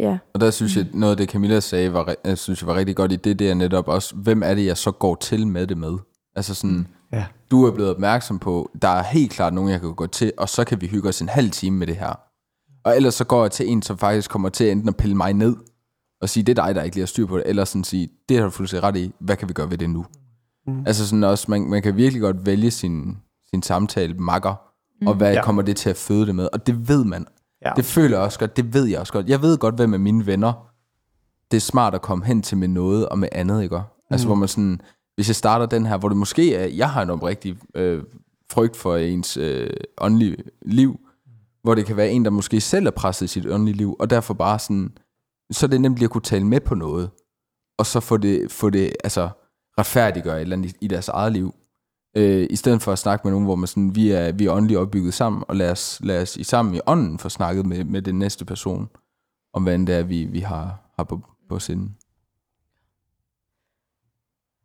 Speaker 3: ja.
Speaker 4: Og der synes jeg, noget af det Camilla sagde, var, jeg synes jeg var rigtig godt i det, det er netop også, hvem er det, jeg så går til med det med? Altså sådan,
Speaker 1: Ja.
Speaker 4: du er blevet opmærksom på, der er helt klart nogen, jeg kan gå til, og så kan vi hygge os en halv time med det her. Og ellers så går jeg til en, som faktisk kommer til enten at pille mig ned, og sige, det er dig, der ikke lige har styr på det, eller sådan sige, det har du fuldstændig ret i, hvad kan vi gøre ved det nu? Mm. Altså sådan også, man, man kan virkelig godt vælge sin, sin samtale makker, mm. og hvad ja. kommer det til at føde det med, og det ved man.
Speaker 1: Ja.
Speaker 4: Det føler jeg også godt, det ved jeg også godt. Jeg ved godt, hvem af mine venner, det er smart at komme hen til med noget og med andet, ikke? Altså hvor man sådan, hvis jeg starter den her, hvor det måske er, jeg har en oprigtig øh, frygt for ens øh, åndelige liv, hvor det kan være en, der måske selv er presset i sit åndelige liv, og derfor bare sådan, så er det nemt lige at kunne tale med på noget, og så få det, få det altså, retfærdiggøre et eller andet i, i deres eget liv. Øh, I stedet for at snakke med nogen, hvor man sådan, vi er, vi er åndeligt opbygget sammen, og lad os, lad os i sammen i ånden få snakket med, med den næste person, om hvad end det er, vi, vi har, har på, på sinden.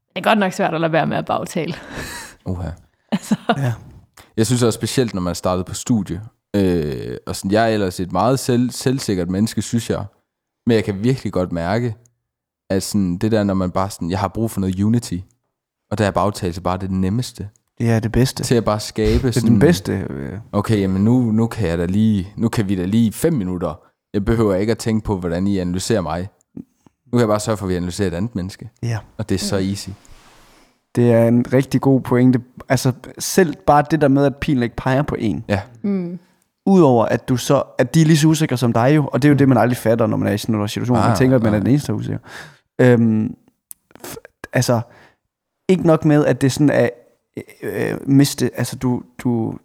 Speaker 2: Det er godt nok svært at lade være med at bagtale.
Speaker 4: Uha.
Speaker 2: Altså,
Speaker 5: Ja.
Speaker 4: Jeg synes også specielt, når man startet på studie. Øh, og sådan, jeg er ellers et meget selv, selvsikkert menneske, synes jeg. Men jeg kan virkelig godt mærke, at sådan, det der, når man bare sådan, jeg har brug for noget unity. Og der er bagtagelse bare det nemmeste.
Speaker 5: Det er det bedste.
Speaker 4: Til at bare skabe
Speaker 5: Det er
Speaker 4: sådan,
Speaker 5: den bedste. øh,
Speaker 4: okay, jamen nu, nu kan jeg da lige, nu kan vi da lige fem minutter. Jeg behøver ikke at tænke på, hvordan I analyserer mig. Nu kan jeg bare sørge for, at vi analyserer et andet menneske.
Speaker 5: Ja.
Speaker 4: Og det er så easy.
Speaker 5: Det er en rigtig god pointe. Altså selv bare det der med, at pilen ikke peger på en.
Speaker 4: Ja.
Speaker 2: mm.
Speaker 5: Udover at du så, at de er lige så usikre som dig jo, og det er jo det, man aldrig fatter, når man er i sådan en situation. Man
Speaker 4: Ah,
Speaker 5: tænker, at man er den eneste, der er usikker. Øhm, f- altså, ikke nok med, at det sådan er øh, øh, miste, altså du, du,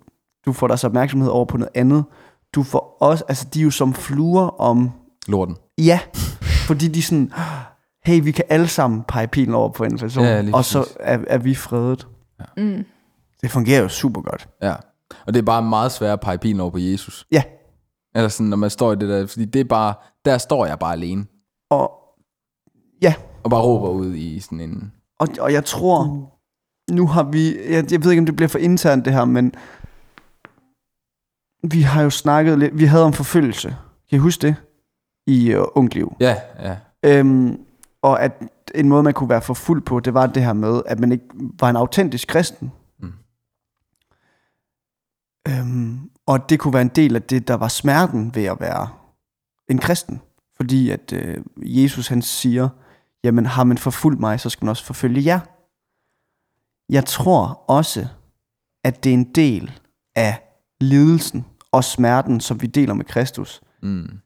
Speaker 5: du får deres opmærksomhed over på noget andet. Du får også, altså de er jo som fluer om,
Speaker 4: Lorten.
Speaker 5: ja, fordi de sådan, hey, vi kan alle sammen pege pilen over på en person,
Speaker 4: Ja,
Speaker 5: og så er, er vi fredet.
Speaker 2: Mm.
Speaker 5: Det fungerer jo super godt.
Speaker 4: Ja. Og det er bare meget svært at pege pilen over på Jesus.
Speaker 5: Ja,
Speaker 4: Eller sådan, når man står i det der, fordi det er bare, der står jeg bare alene.
Speaker 5: og ja,
Speaker 4: Og bare råber ud i sådan en...
Speaker 5: Og, og jeg tror, nu har vi, jeg, jeg ved ikke, om det bliver for internt det her, men vi har jo snakket lidt, vi havde om forfølgelse. Kan I huske det? I uh, Ung Liv.
Speaker 4: Ja, ja.
Speaker 5: Øhm, og at en måde, man kunne være forfulgt på, det var det her med, at man ikke var en autentisk kristen.
Speaker 4: Mm.
Speaker 5: Øhm, og det kunne være en del af det, der var smerten ved at være en kristen. Fordi at øh, Jesus han siger, jamen har man forfulgt mig, så skal man også forfølge jer. Jeg tror også, at det er en del af lidelsen og smerten, som vi deler med Kristus,
Speaker 4: Mm.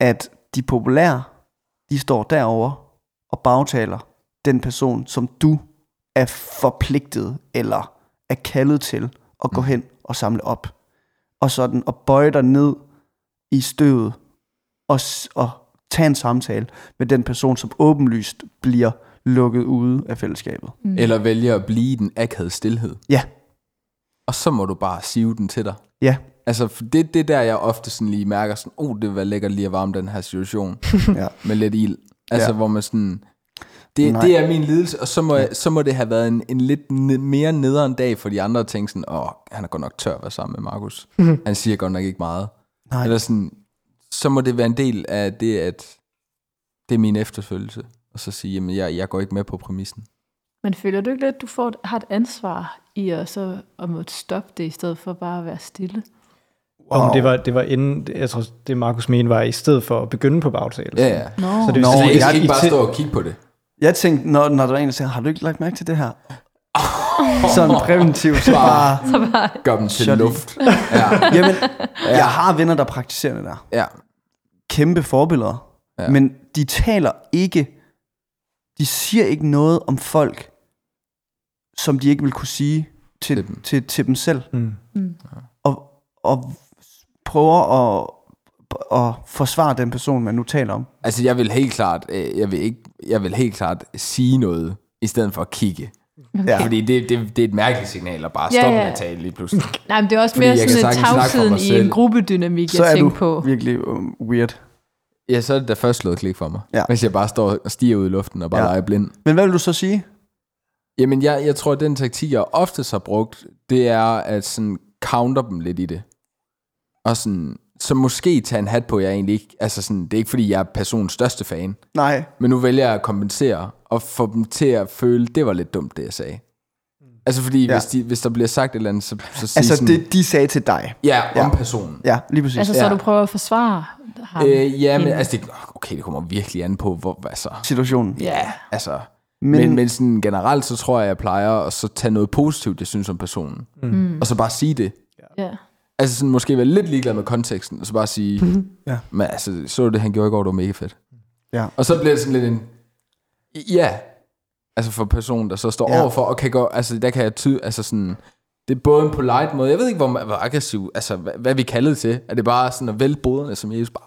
Speaker 5: at de populære, de står derover og bagtaler den person, som du er forpligtet eller er kaldet til at gå hen og samle op. Og sådan og bøje dig ned i støvet og, og tage en samtale med den person, som åbenlyst bliver lukket ude af fællesskabet.
Speaker 4: Mm. Eller vælger at blive i den akavede stillhed.
Speaker 5: Ja,
Speaker 4: Og så må du bare sive den til dig.
Speaker 5: ja,
Speaker 4: Altså, for det det er der, jeg ofte sådan lige mærker sådan, oh, det var lækkert lige at varme den her situation
Speaker 5: ja.
Speaker 4: med lidt ild. Altså,
Speaker 5: Ja.
Speaker 4: ja. hvor man sådan, det,
Speaker 5: Nej.
Speaker 4: det er min lidelse, og så må, jeg, så må det have været en, en lidt ne- mere nederen dag for de andre at tænke sådan, åh, han er godt nok tør at være sammen med Markus. Han siger godt nok ikke meget.
Speaker 5: Nej.
Speaker 4: Eller sådan, så må det være en del af det, at det er min efterfølgelse. Og så sige, jamen, jeg, jeg går ikke med på præmissen.
Speaker 2: Men føler du ikke lidt, at du får, har et ansvar i at, så, at måtte stoppe det, i stedet for bare at være stille?
Speaker 1: Wow. Om det var, det var inden, jeg tror, det Markus mente var, i stedet for at begynde på bagtagelse.
Speaker 4: Ja, ja.
Speaker 2: Nå,
Speaker 1: Så det
Speaker 5: Nå,
Speaker 1: sige,
Speaker 4: Altså, jeg
Speaker 5: jeg-
Speaker 4: skal ikke bare stå og kigge på det.
Speaker 5: Jeg tænkte, når, når der var en, der siger, har du ikke lagt mærke til det her? Sådan præventivt, så bare,
Speaker 4: Gør dem til
Speaker 5: Shut
Speaker 4: luft. Ja,
Speaker 5: jamen, jeg har venner, der praktiserer det der.
Speaker 4: ja.
Speaker 5: Kæmpe forbilleder.
Speaker 4: Ja.
Speaker 5: Men de taler ikke, de siger ikke noget om folk, som de ikke vil kunne sige til,
Speaker 4: Til
Speaker 5: til,
Speaker 4: dem.
Speaker 5: til, til dem selv.
Speaker 1: Mm.
Speaker 5: Og, og prøver at, at forsvare den person, man nu taler om.
Speaker 4: Altså, jeg vil helt klart, øh, jeg vil ikke, jeg vil helt klart sige noget, i stedet for at kigge.
Speaker 5: Ja.
Speaker 4: Fordi det, det, det er et mærkeligt signal at bare
Speaker 2: Ja,
Speaker 4: stoppe
Speaker 2: ja.
Speaker 4: med at tale lige pludselig.
Speaker 2: Nej, men det er også
Speaker 4: Fordi
Speaker 2: mere sådan en tavsheden i en gruppedynamik,
Speaker 5: Så
Speaker 2: jeg
Speaker 5: er du
Speaker 2: tænker på.
Speaker 5: virkelig um, weird.
Speaker 4: Ja, så er det da først slået klik for mig.
Speaker 5: Ja.
Speaker 4: Hvis jeg bare står og stiger ud i luften og bare
Speaker 5: Ja.
Speaker 4: ja. leger blind.
Speaker 5: Men hvad vil du så sige?
Speaker 4: Jamen, jeg, jeg tror, at den taktik, jeg oftest har brugt, det er at sådan counter dem lidt i det. Og sådan, så måske tage en hat på, jeg egentlig ikke, altså sådan, det er ikke fordi, jeg er personens største fan,
Speaker 5: Nej,
Speaker 4: men nu vælger jeg at kompensere, og få dem til at føle, det var lidt dumt, det jeg sagde. Altså fordi,
Speaker 5: Ja.
Speaker 4: ja. hvis, de, hvis der bliver sagt et eller andet, så, så sig
Speaker 5: altså
Speaker 4: sådan,
Speaker 5: det, de sagde til dig.
Speaker 4: ja, om
Speaker 5: Ja.
Speaker 4: personen.
Speaker 5: Ja, lige præcis.
Speaker 2: Altså,
Speaker 5: ja.
Speaker 2: så du prøver at forsvare ham.
Speaker 4: Øh, ja, men altså, det, okay, det kommer virkelig an på, hvor, altså,
Speaker 5: Situationen.
Speaker 4: ja, altså,
Speaker 5: Men,
Speaker 4: men, men, men sådan generelt, så tror jeg, jeg plejer at så tage noget positivt, jeg synes om personen,
Speaker 2: Mm.
Speaker 4: og så bare sige det.
Speaker 2: Ja.
Speaker 4: Altså sådan måske være lidt ligeglad med konteksten, og så bare sige,
Speaker 5: Mhm. Ja.
Speaker 4: men altså, så du det, han gjorde i går, det var mega fedt.
Speaker 5: Ja.
Speaker 4: Og så bliver det sådan lidt en, ja, altså for personen, der så står
Speaker 5: Ja.
Speaker 4: overfor, og kan gå, altså der kan jeg tyde, altså sådan, det, er både en polite måde, jeg ved ikke, hvor, hvor aggressiv, altså hvad, hvad vi kalder det til. Er det bare sådan at vælte boderne, som Jesus bare...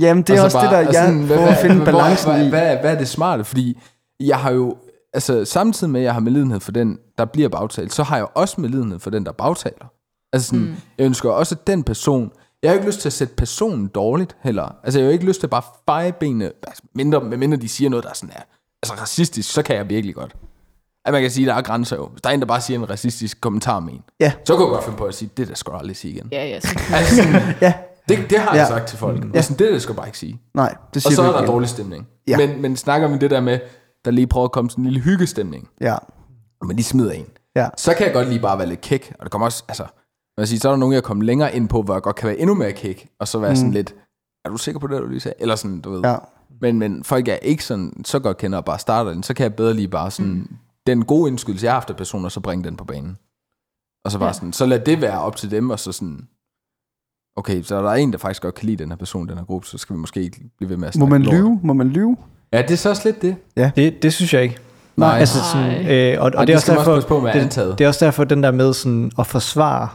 Speaker 5: Jamen, det er
Speaker 4: og så
Speaker 5: også det, der
Speaker 4: og
Speaker 5: jeg
Speaker 4: sådan,
Speaker 5: prøver at finde balancen
Speaker 4: hvad,
Speaker 5: i.
Speaker 4: Hvad, hvad, hvad er det smarte? Fordi jeg har jo, altså samtidig med, at jeg har medlidenhed for den, der bliver bagtalt, så har jeg også medlidenhed for den, der bagtaler. Altså sådan, mm. jeg ønsker også, at den person, jeg har ikke lyst til at sætte personen dårligt heller. Altså jeg har ikke lyst til at bare feje benene, altså, mindre, medmindre de siger noget, der er sådan er, altså racistisk, så kan jeg virkelig godt. At man kan sige, at der er grænser jo. Hvis der er en, der bare siger en racistisk kommentar om en,
Speaker 5: Ja.
Speaker 4: så kan jeg godt finde på at sige, det der skal du aldrig sige igen.
Speaker 2: Ja, ja. Så,
Speaker 4: Altså, sådan,
Speaker 5: Ja,
Speaker 4: det, det har jeg
Speaker 5: Ja.
Speaker 4: sagt til folk. Ja. Sådan, det der skal du bare ikke sige.
Speaker 5: nej, det
Speaker 4: Og
Speaker 5: siger
Speaker 4: så
Speaker 5: du
Speaker 4: er der
Speaker 5: igen.
Speaker 4: dårlig stemning.
Speaker 5: Ja.
Speaker 4: Men, men snakker vi det der med, der lige prøver at komme sådan en lille hyggestemning,
Speaker 5: Ja,
Speaker 4: og man lige smider en,
Speaker 5: ja.
Speaker 4: så kan jeg godt lige bare være lidt kæk. Og det kommer også, altså, man vil sige, så er der nogen, jeg kommer længere ind på, hvor jeg godt kan være endnu mere kæk, og så være mm. sådan lidt, er du sikker på det, du lige sagde? Eller sådan, du ved.
Speaker 5: Ja.
Speaker 4: Men, men folk jeg ikke sådan, så godt kender og bare starter den, så kan jeg bedre lige bare sådan, mm. den gode indskydelse, jeg har haft af personer, så bringe den på banen. Og så bare
Speaker 2: Ja.
Speaker 4: sådan, så lad det være op til dem, og så sådan, okay, så er der en, der faktisk godt kan lide den her person, den her gruppe, så skal vi måske ikke blive ved med at
Speaker 5: Må man
Speaker 4: lort.
Speaker 5: lyve? Må man lyve?
Speaker 4: Ja, det er så også lidt det.
Speaker 1: Det, det synes jeg ikke.
Speaker 4: Nej.
Speaker 1: Altså sådan, øh, og, og
Speaker 4: Og
Speaker 1: det,
Speaker 4: det
Speaker 1: er også
Speaker 4: også
Speaker 1: derfor,
Speaker 4: passe på med
Speaker 1: det,
Speaker 4: antaget.
Speaker 1: det er også derfor, den der med sådan at forsvare,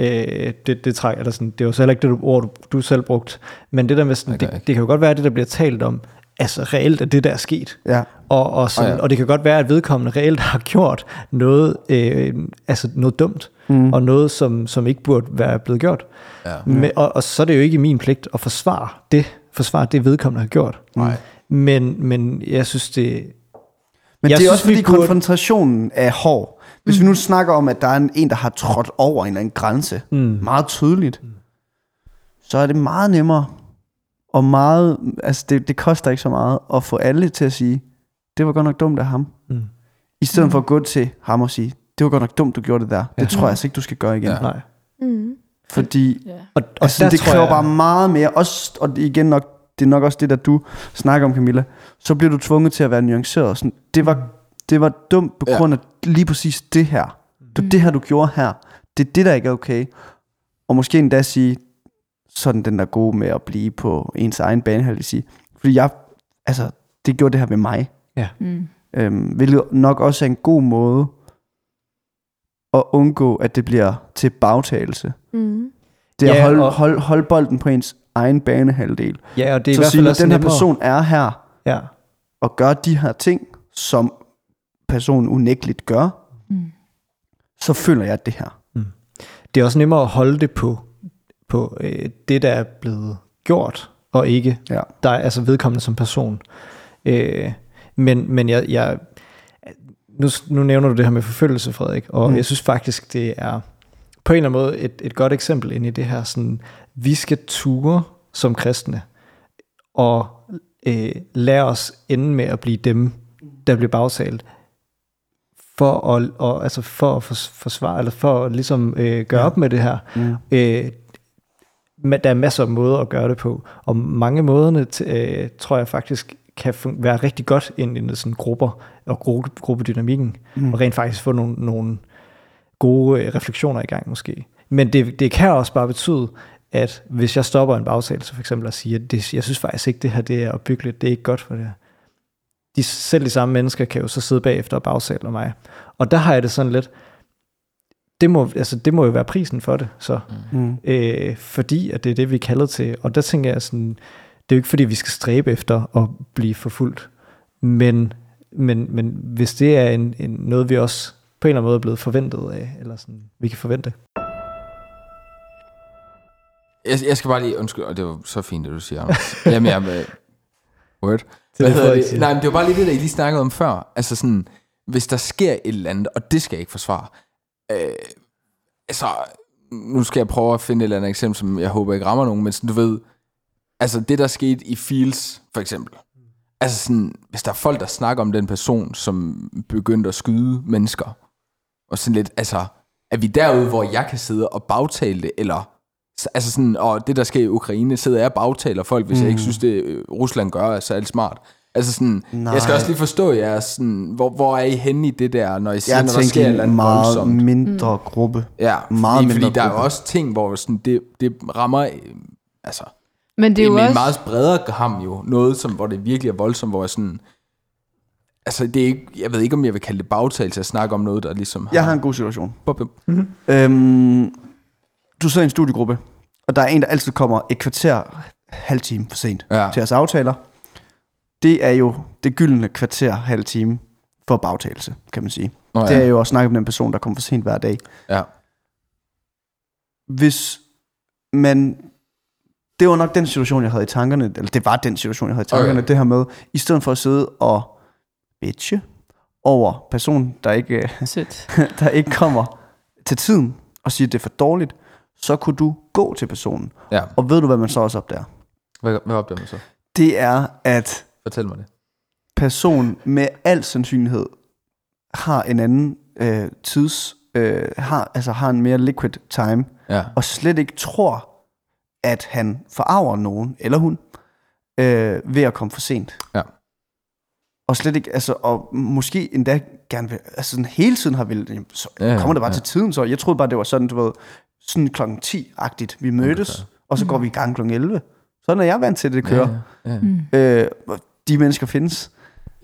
Speaker 1: øh, det, det, træk, eller sådan, det er jo så heller ikke det du, ord, du, du selv brugt, men det der med sådan,
Speaker 4: Det
Speaker 1: det, kan jo godt være, at det der bliver talt om, altså reelt er det der er sket.
Speaker 5: Ja.
Speaker 1: Og, og, sådan,
Speaker 4: Oh, ja.
Speaker 1: og det kan godt være, at vedkommende reelt har gjort noget, øh, altså noget dumt, mm. og noget, som, som ikke burde være blevet gjort.
Speaker 4: Ja.
Speaker 1: Men, og, og så er det jo ikke min pligt at forsvare det, forsvare det vedkommende har gjort.
Speaker 4: Nej.
Speaker 1: Men, men jeg synes, det...
Speaker 5: Men
Speaker 1: Jeg
Speaker 5: det er
Speaker 1: synes,
Speaker 5: også fordi
Speaker 1: burde-
Speaker 5: konfrontationen er hård. Hvis mm. vi nu snakker om, at der er en, en der har trådt over en eller anden grænse,
Speaker 1: Mm.
Speaker 5: meget tydeligt, så er det meget nemmere, og meget, altså det, det koster ikke så meget, at få alle til at sige, det var godt nok dumt af ham.
Speaker 1: Mm.
Speaker 5: I stedet for at gå til ham og sige, det var godt nok dumt, du gjorde det der. Det tror jeg altså ikke, du skal gøre igen.
Speaker 4: Ja.
Speaker 5: Ja.
Speaker 1: Nej.
Speaker 3: Mm.
Speaker 5: Fordi
Speaker 2: ja.
Speaker 1: Og, og
Speaker 5: altså,
Speaker 1: der
Speaker 5: det
Speaker 1: tror
Speaker 5: kræver
Speaker 1: jeg,
Speaker 5: bare meget mere. Også, og igen nok, det er nok også det, der du snakker om, Camilla. Så bliver du tvunget til at være nuanceret. Sådan, det, var, det var dumt på
Speaker 4: Ja.
Speaker 5: grund af lige præcis det her. Det var det her, du gjorde her. Det er det, der ikke er okay. Og måske endda sige, sådan den der gode med at blive på ens egen banehalvdel sige. Fordi jeg, altså, det gjorde det her ved mig.
Speaker 2: Mm.
Speaker 5: Øhm, hvilket nok også er en god måde at undgå, at det bliver til bagtagelse.
Speaker 3: Mm.
Speaker 5: Det er at
Speaker 1: Ja,
Speaker 5: holde,
Speaker 1: og-
Speaker 5: hold, holde bolden på ens egen banehalvdel.
Speaker 1: ja, og det er i
Speaker 5: Så
Speaker 1: hvert
Speaker 5: sige,
Speaker 1: fald
Speaker 5: når
Speaker 1: også
Speaker 5: den her
Speaker 1: nemmere.
Speaker 5: person er her,
Speaker 1: Ja.
Speaker 5: og gør de her ting, som personen unægteligt gør,
Speaker 2: Mm.
Speaker 5: så føler jeg det her.
Speaker 1: Det er også nemmere at holde det på, på øh, det, der er blevet gjort, og ikke
Speaker 5: Ja.
Speaker 1: der er altså vedkommende som person. Øh, men men jeg, jeg, nu, nu nævner du det her med forfølgelse, Frederik, og
Speaker 5: Mm.
Speaker 1: mm. jeg synes faktisk, det er på en eller anden måde et, et godt eksempel ind i det her, sådan, vi skal ture som kristne, og øh, lære os ende med at blive dem, der bliver bagtalt, for at, og, altså for at fors- forsvare, eller for at ligesom øh, gøre
Speaker 5: Ja.
Speaker 1: op med det her.
Speaker 5: Mm.
Speaker 1: Øh, men der er masser af måder at gøre det på, og mange måderne øh, tror jeg faktisk kan være rigtig godt ind i sådan grupper og gru- gruppedynamikken,
Speaker 5: mm.
Speaker 1: og rent faktisk få nogle, nogle gode øh, refleksioner i gang måske. Men det, det kan også bare betyde, at hvis jeg stopper en bagtagelse for eksempel og siger, at det, jeg synes faktisk ikke, det her det er opbyggeligt, det er ikke godt for det her. De, selv de samme mennesker kan jo så sidde bagefter og bagtale mig. Og der har jeg det sådan lidt, det må, altså, det må jo være prisen for det, så.
Speaker 5: Mm.
Speaker 1: Øh, fordi at det er det, vi er kaldet til. Og der tænker jeg sådan, det er jo ikke fordi, vi skal stræbe efter at blive forfulgt. Men, men, men hvis det er en, en, noget, vi også på en eller anden måde er blevet forventet af, eller sådan, vi kan forvente.
Speaker 4: Jeg, jeg skal bare lige, undskyld, og det var så fint, det du siger, Anders. Jamen, jeg Hvad
Speaker 1: er
Speaker 4: hedder det? Nej, men det var bare lige det, der I lige snakkede om før. Altså sådan, hvis der sker et eller andet, og det skal jeg ikke forsvare. Øh, altså, nu skal jeg prøve at finde et eller andet eksempel, som jeg håber ikke rammer nogen, men sådan, du ved, altså det, der skete i Fields, for eksempel. Altså sådan, hvis der er folk, der snakker om den person, som begyndte at skyde mennesker, og sådan lidt, altså, er vi derude, hvor jeg kan sidde og bagtale det, eller altså sådan, og det der sker i Ukraine, sidder jeg og bagtaler folk, hvis mm. jeg ikke synes, det øh, Rusland gør er særlig smart. Altså sådan,
Speaker 5: Nej.
Speaker 4: jeg skal også lige forstå jer, sådan, hvor, hvor er I henne i det der, når I siger,
Speaker 5: Jeg
Speaker 4: når der sker
Speaker 5: en meget
Speaker 4: voldsomt?
Speaker 5: mindre gruppe.
Speaker 4: Ja,
Speaker 5: meget
Speaker 4: meget fordi,
Speaker 5: mindre
Speaker 4: fordi der er også ting, hvor sådan, det, det rammer, øh, altså,
Speaker 2: Men det er jo
Speaker 4: med en
Speaker 2: også...
Speaker 4: meget bredere ham jo, noget, som, hvor det virkelig er voldsomt, hvor jeg sådan, Altså, det er ikke, jeg ved ikke, om jeg vil kalde det bagtagelse at snakke om noget, der ligesom har...
Speaker 5: Jeg har en god situation.
Speaker 4: Bop, bop.
Speaker 5: Øhm, du sidder i en studiegruppe, og der er en, der altid kommer et kvarter, halv time for sent
Speaker 4: Ja.
Speaker 5: til jeres aftaler. Det er jo det gyldne kvarter, halv time for bagtagelse, kan man sige.
Speaker 4: Nå,
Speaker 5: Ja. Det er jo at snakke med den person, der kommer for sent hver dag.
Speaker 4: Ja.
Speaker 5: Hvis man... Det var nok den situation, jeg havde i tankerne, eller det var den situation, jeg havde i tankerne,
Speaker 4: Okay.
Speaker 5: det her med, i stedet for at sidde og bitche over personen, der ikke, der ikke kommer til tiden, og siger, at det er for dårligt, så kunne du gå til personen.
Speaker 4: Ja.
Speaker 5: Og ved du, hvad man så også opdager?
Speaker 4: Hvad, hvad opdager man så?
Speaker 5: Det er, at
Speaker 4: Fortæl mig det.
Speaker 5: personen med al sandsynlighed har en anden øh, tids, øh, har, altså har en mere liquid time,
Speaker 4: Ja.
Speaker 5: og slet ikke tror, at han forarver nogen, eller hun, øh, ved at komme for sent.
Speaker 4: Ja.
Speaker 5: Og slet ikke, altså, og måske endda gerne vil, altså sådan hele tiden har vil, jamen, så
Speaker 4: ja,
Speaker 5: kommer det bare
Speaker 4: ja.
Speaker 5: til tiden, så jeg troede bare, det var sådan, du ved, sådan klokken 10-agtigt, vi mødtes,
Speaker 4: Okay.
Speaker 5: og så går vi i gang klokken 11. Sådan er jeg vant til, at det kører.
Speaker 4: Ja, ja.
Speaker 2: Mm.
Speaker 5: Øh, de mennesker findes.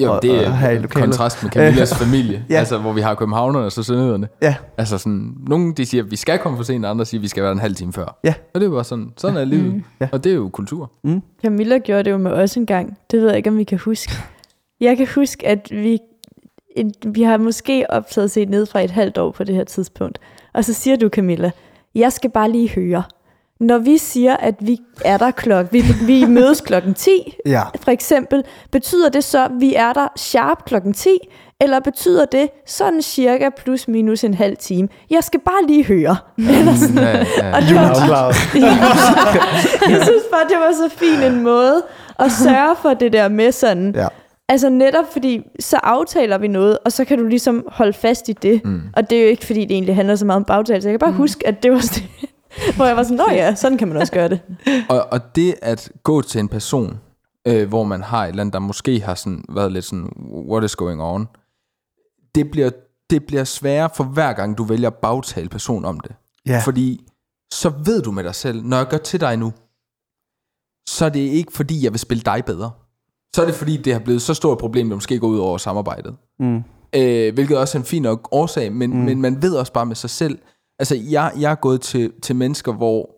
Speaker 4: Jo,
Speaker 5: Og-
Speaker 4: det
Speaker 5: og
Speaker 4: er
Speaker 5: her i
Speaker 4: en kontrast med Camillas familie.
Speaker 5: Ja.
Speaker 4: Altså, hvor vi har københavnerne og så sønderjyderne.
Speaker 5: Ja,
Speaker 4: Altså sådan, nogle de siger, at vi skal komme for sent, og andre siger, at vi skal være en halv time før.
Speaker 5: Ja.
Speaker 4: Og det er bare sådan, sådan er livet.
Speaker 2: Mm.
Speaker 5: Ja.
Speaker 4: Og det er jo kultur.
Speaker 3: Camilla gjorde det jo med os en gang. Det ved jeg ikke, om vi kan huske. Jeg kan huske, at vi, en, vi har måske optaget set ned fra et halvt år på det her tidspunkt. Og så siger du, Camilla, jeg skal bare lige høre. Når vi siger, at vi er der klokken, vi, vi mødes klokken 10,
Speaker 5: ja.
Speaker 3: for eksempel, betyder det så, at vi er der sharp klokken 10, eller betyder det sådan cirka plus minus en halv time? Jeg skal bare lige høre. Eller sådan.
Speaker 4: Ja, ja.
Speaker 3: Og det var, jeg synes bare, det var så fin en måde at sørge for det der med sådan,
Speaker 5: Ja.
Speaker 3: Altså netop fordi, så aftaler vi noget, og så kan du ligesom holde fast i det.
Speaker 4: Mm.
Speaker 3: Og det er jo ikke, fordi det egentlig handler så meget om bagtagelse. Jeg kan bare mm. huske, at det var det, hvor jeg var sådan, nå ja, sådan kan man også gøre det.
Speaker 4: Og, og det at gå til en person, øh, hvor man har et eller andet, der måske har sådan, været lidt sådan, what is going on, det bliver, det bliver sværere for hver gang, du vælger at bagtale person om det.
Speaker 5: Ja.
Speaker 4: Fordi så ved du med dig selv, når jeg gør til dig nu, så er det ikke fordi, jeg vil spille dig bedre. Så er det fordi, det har blevet så stort et problem, det måske går ud over samarbejdet.
Speaker 5: Mm.
Speaker 4: Øh, hvilket også er en fin nok årsag, men, mm. men man ved også bare med sig selv. Altså, jeg, jeg er gået til, til mennesker, hvor,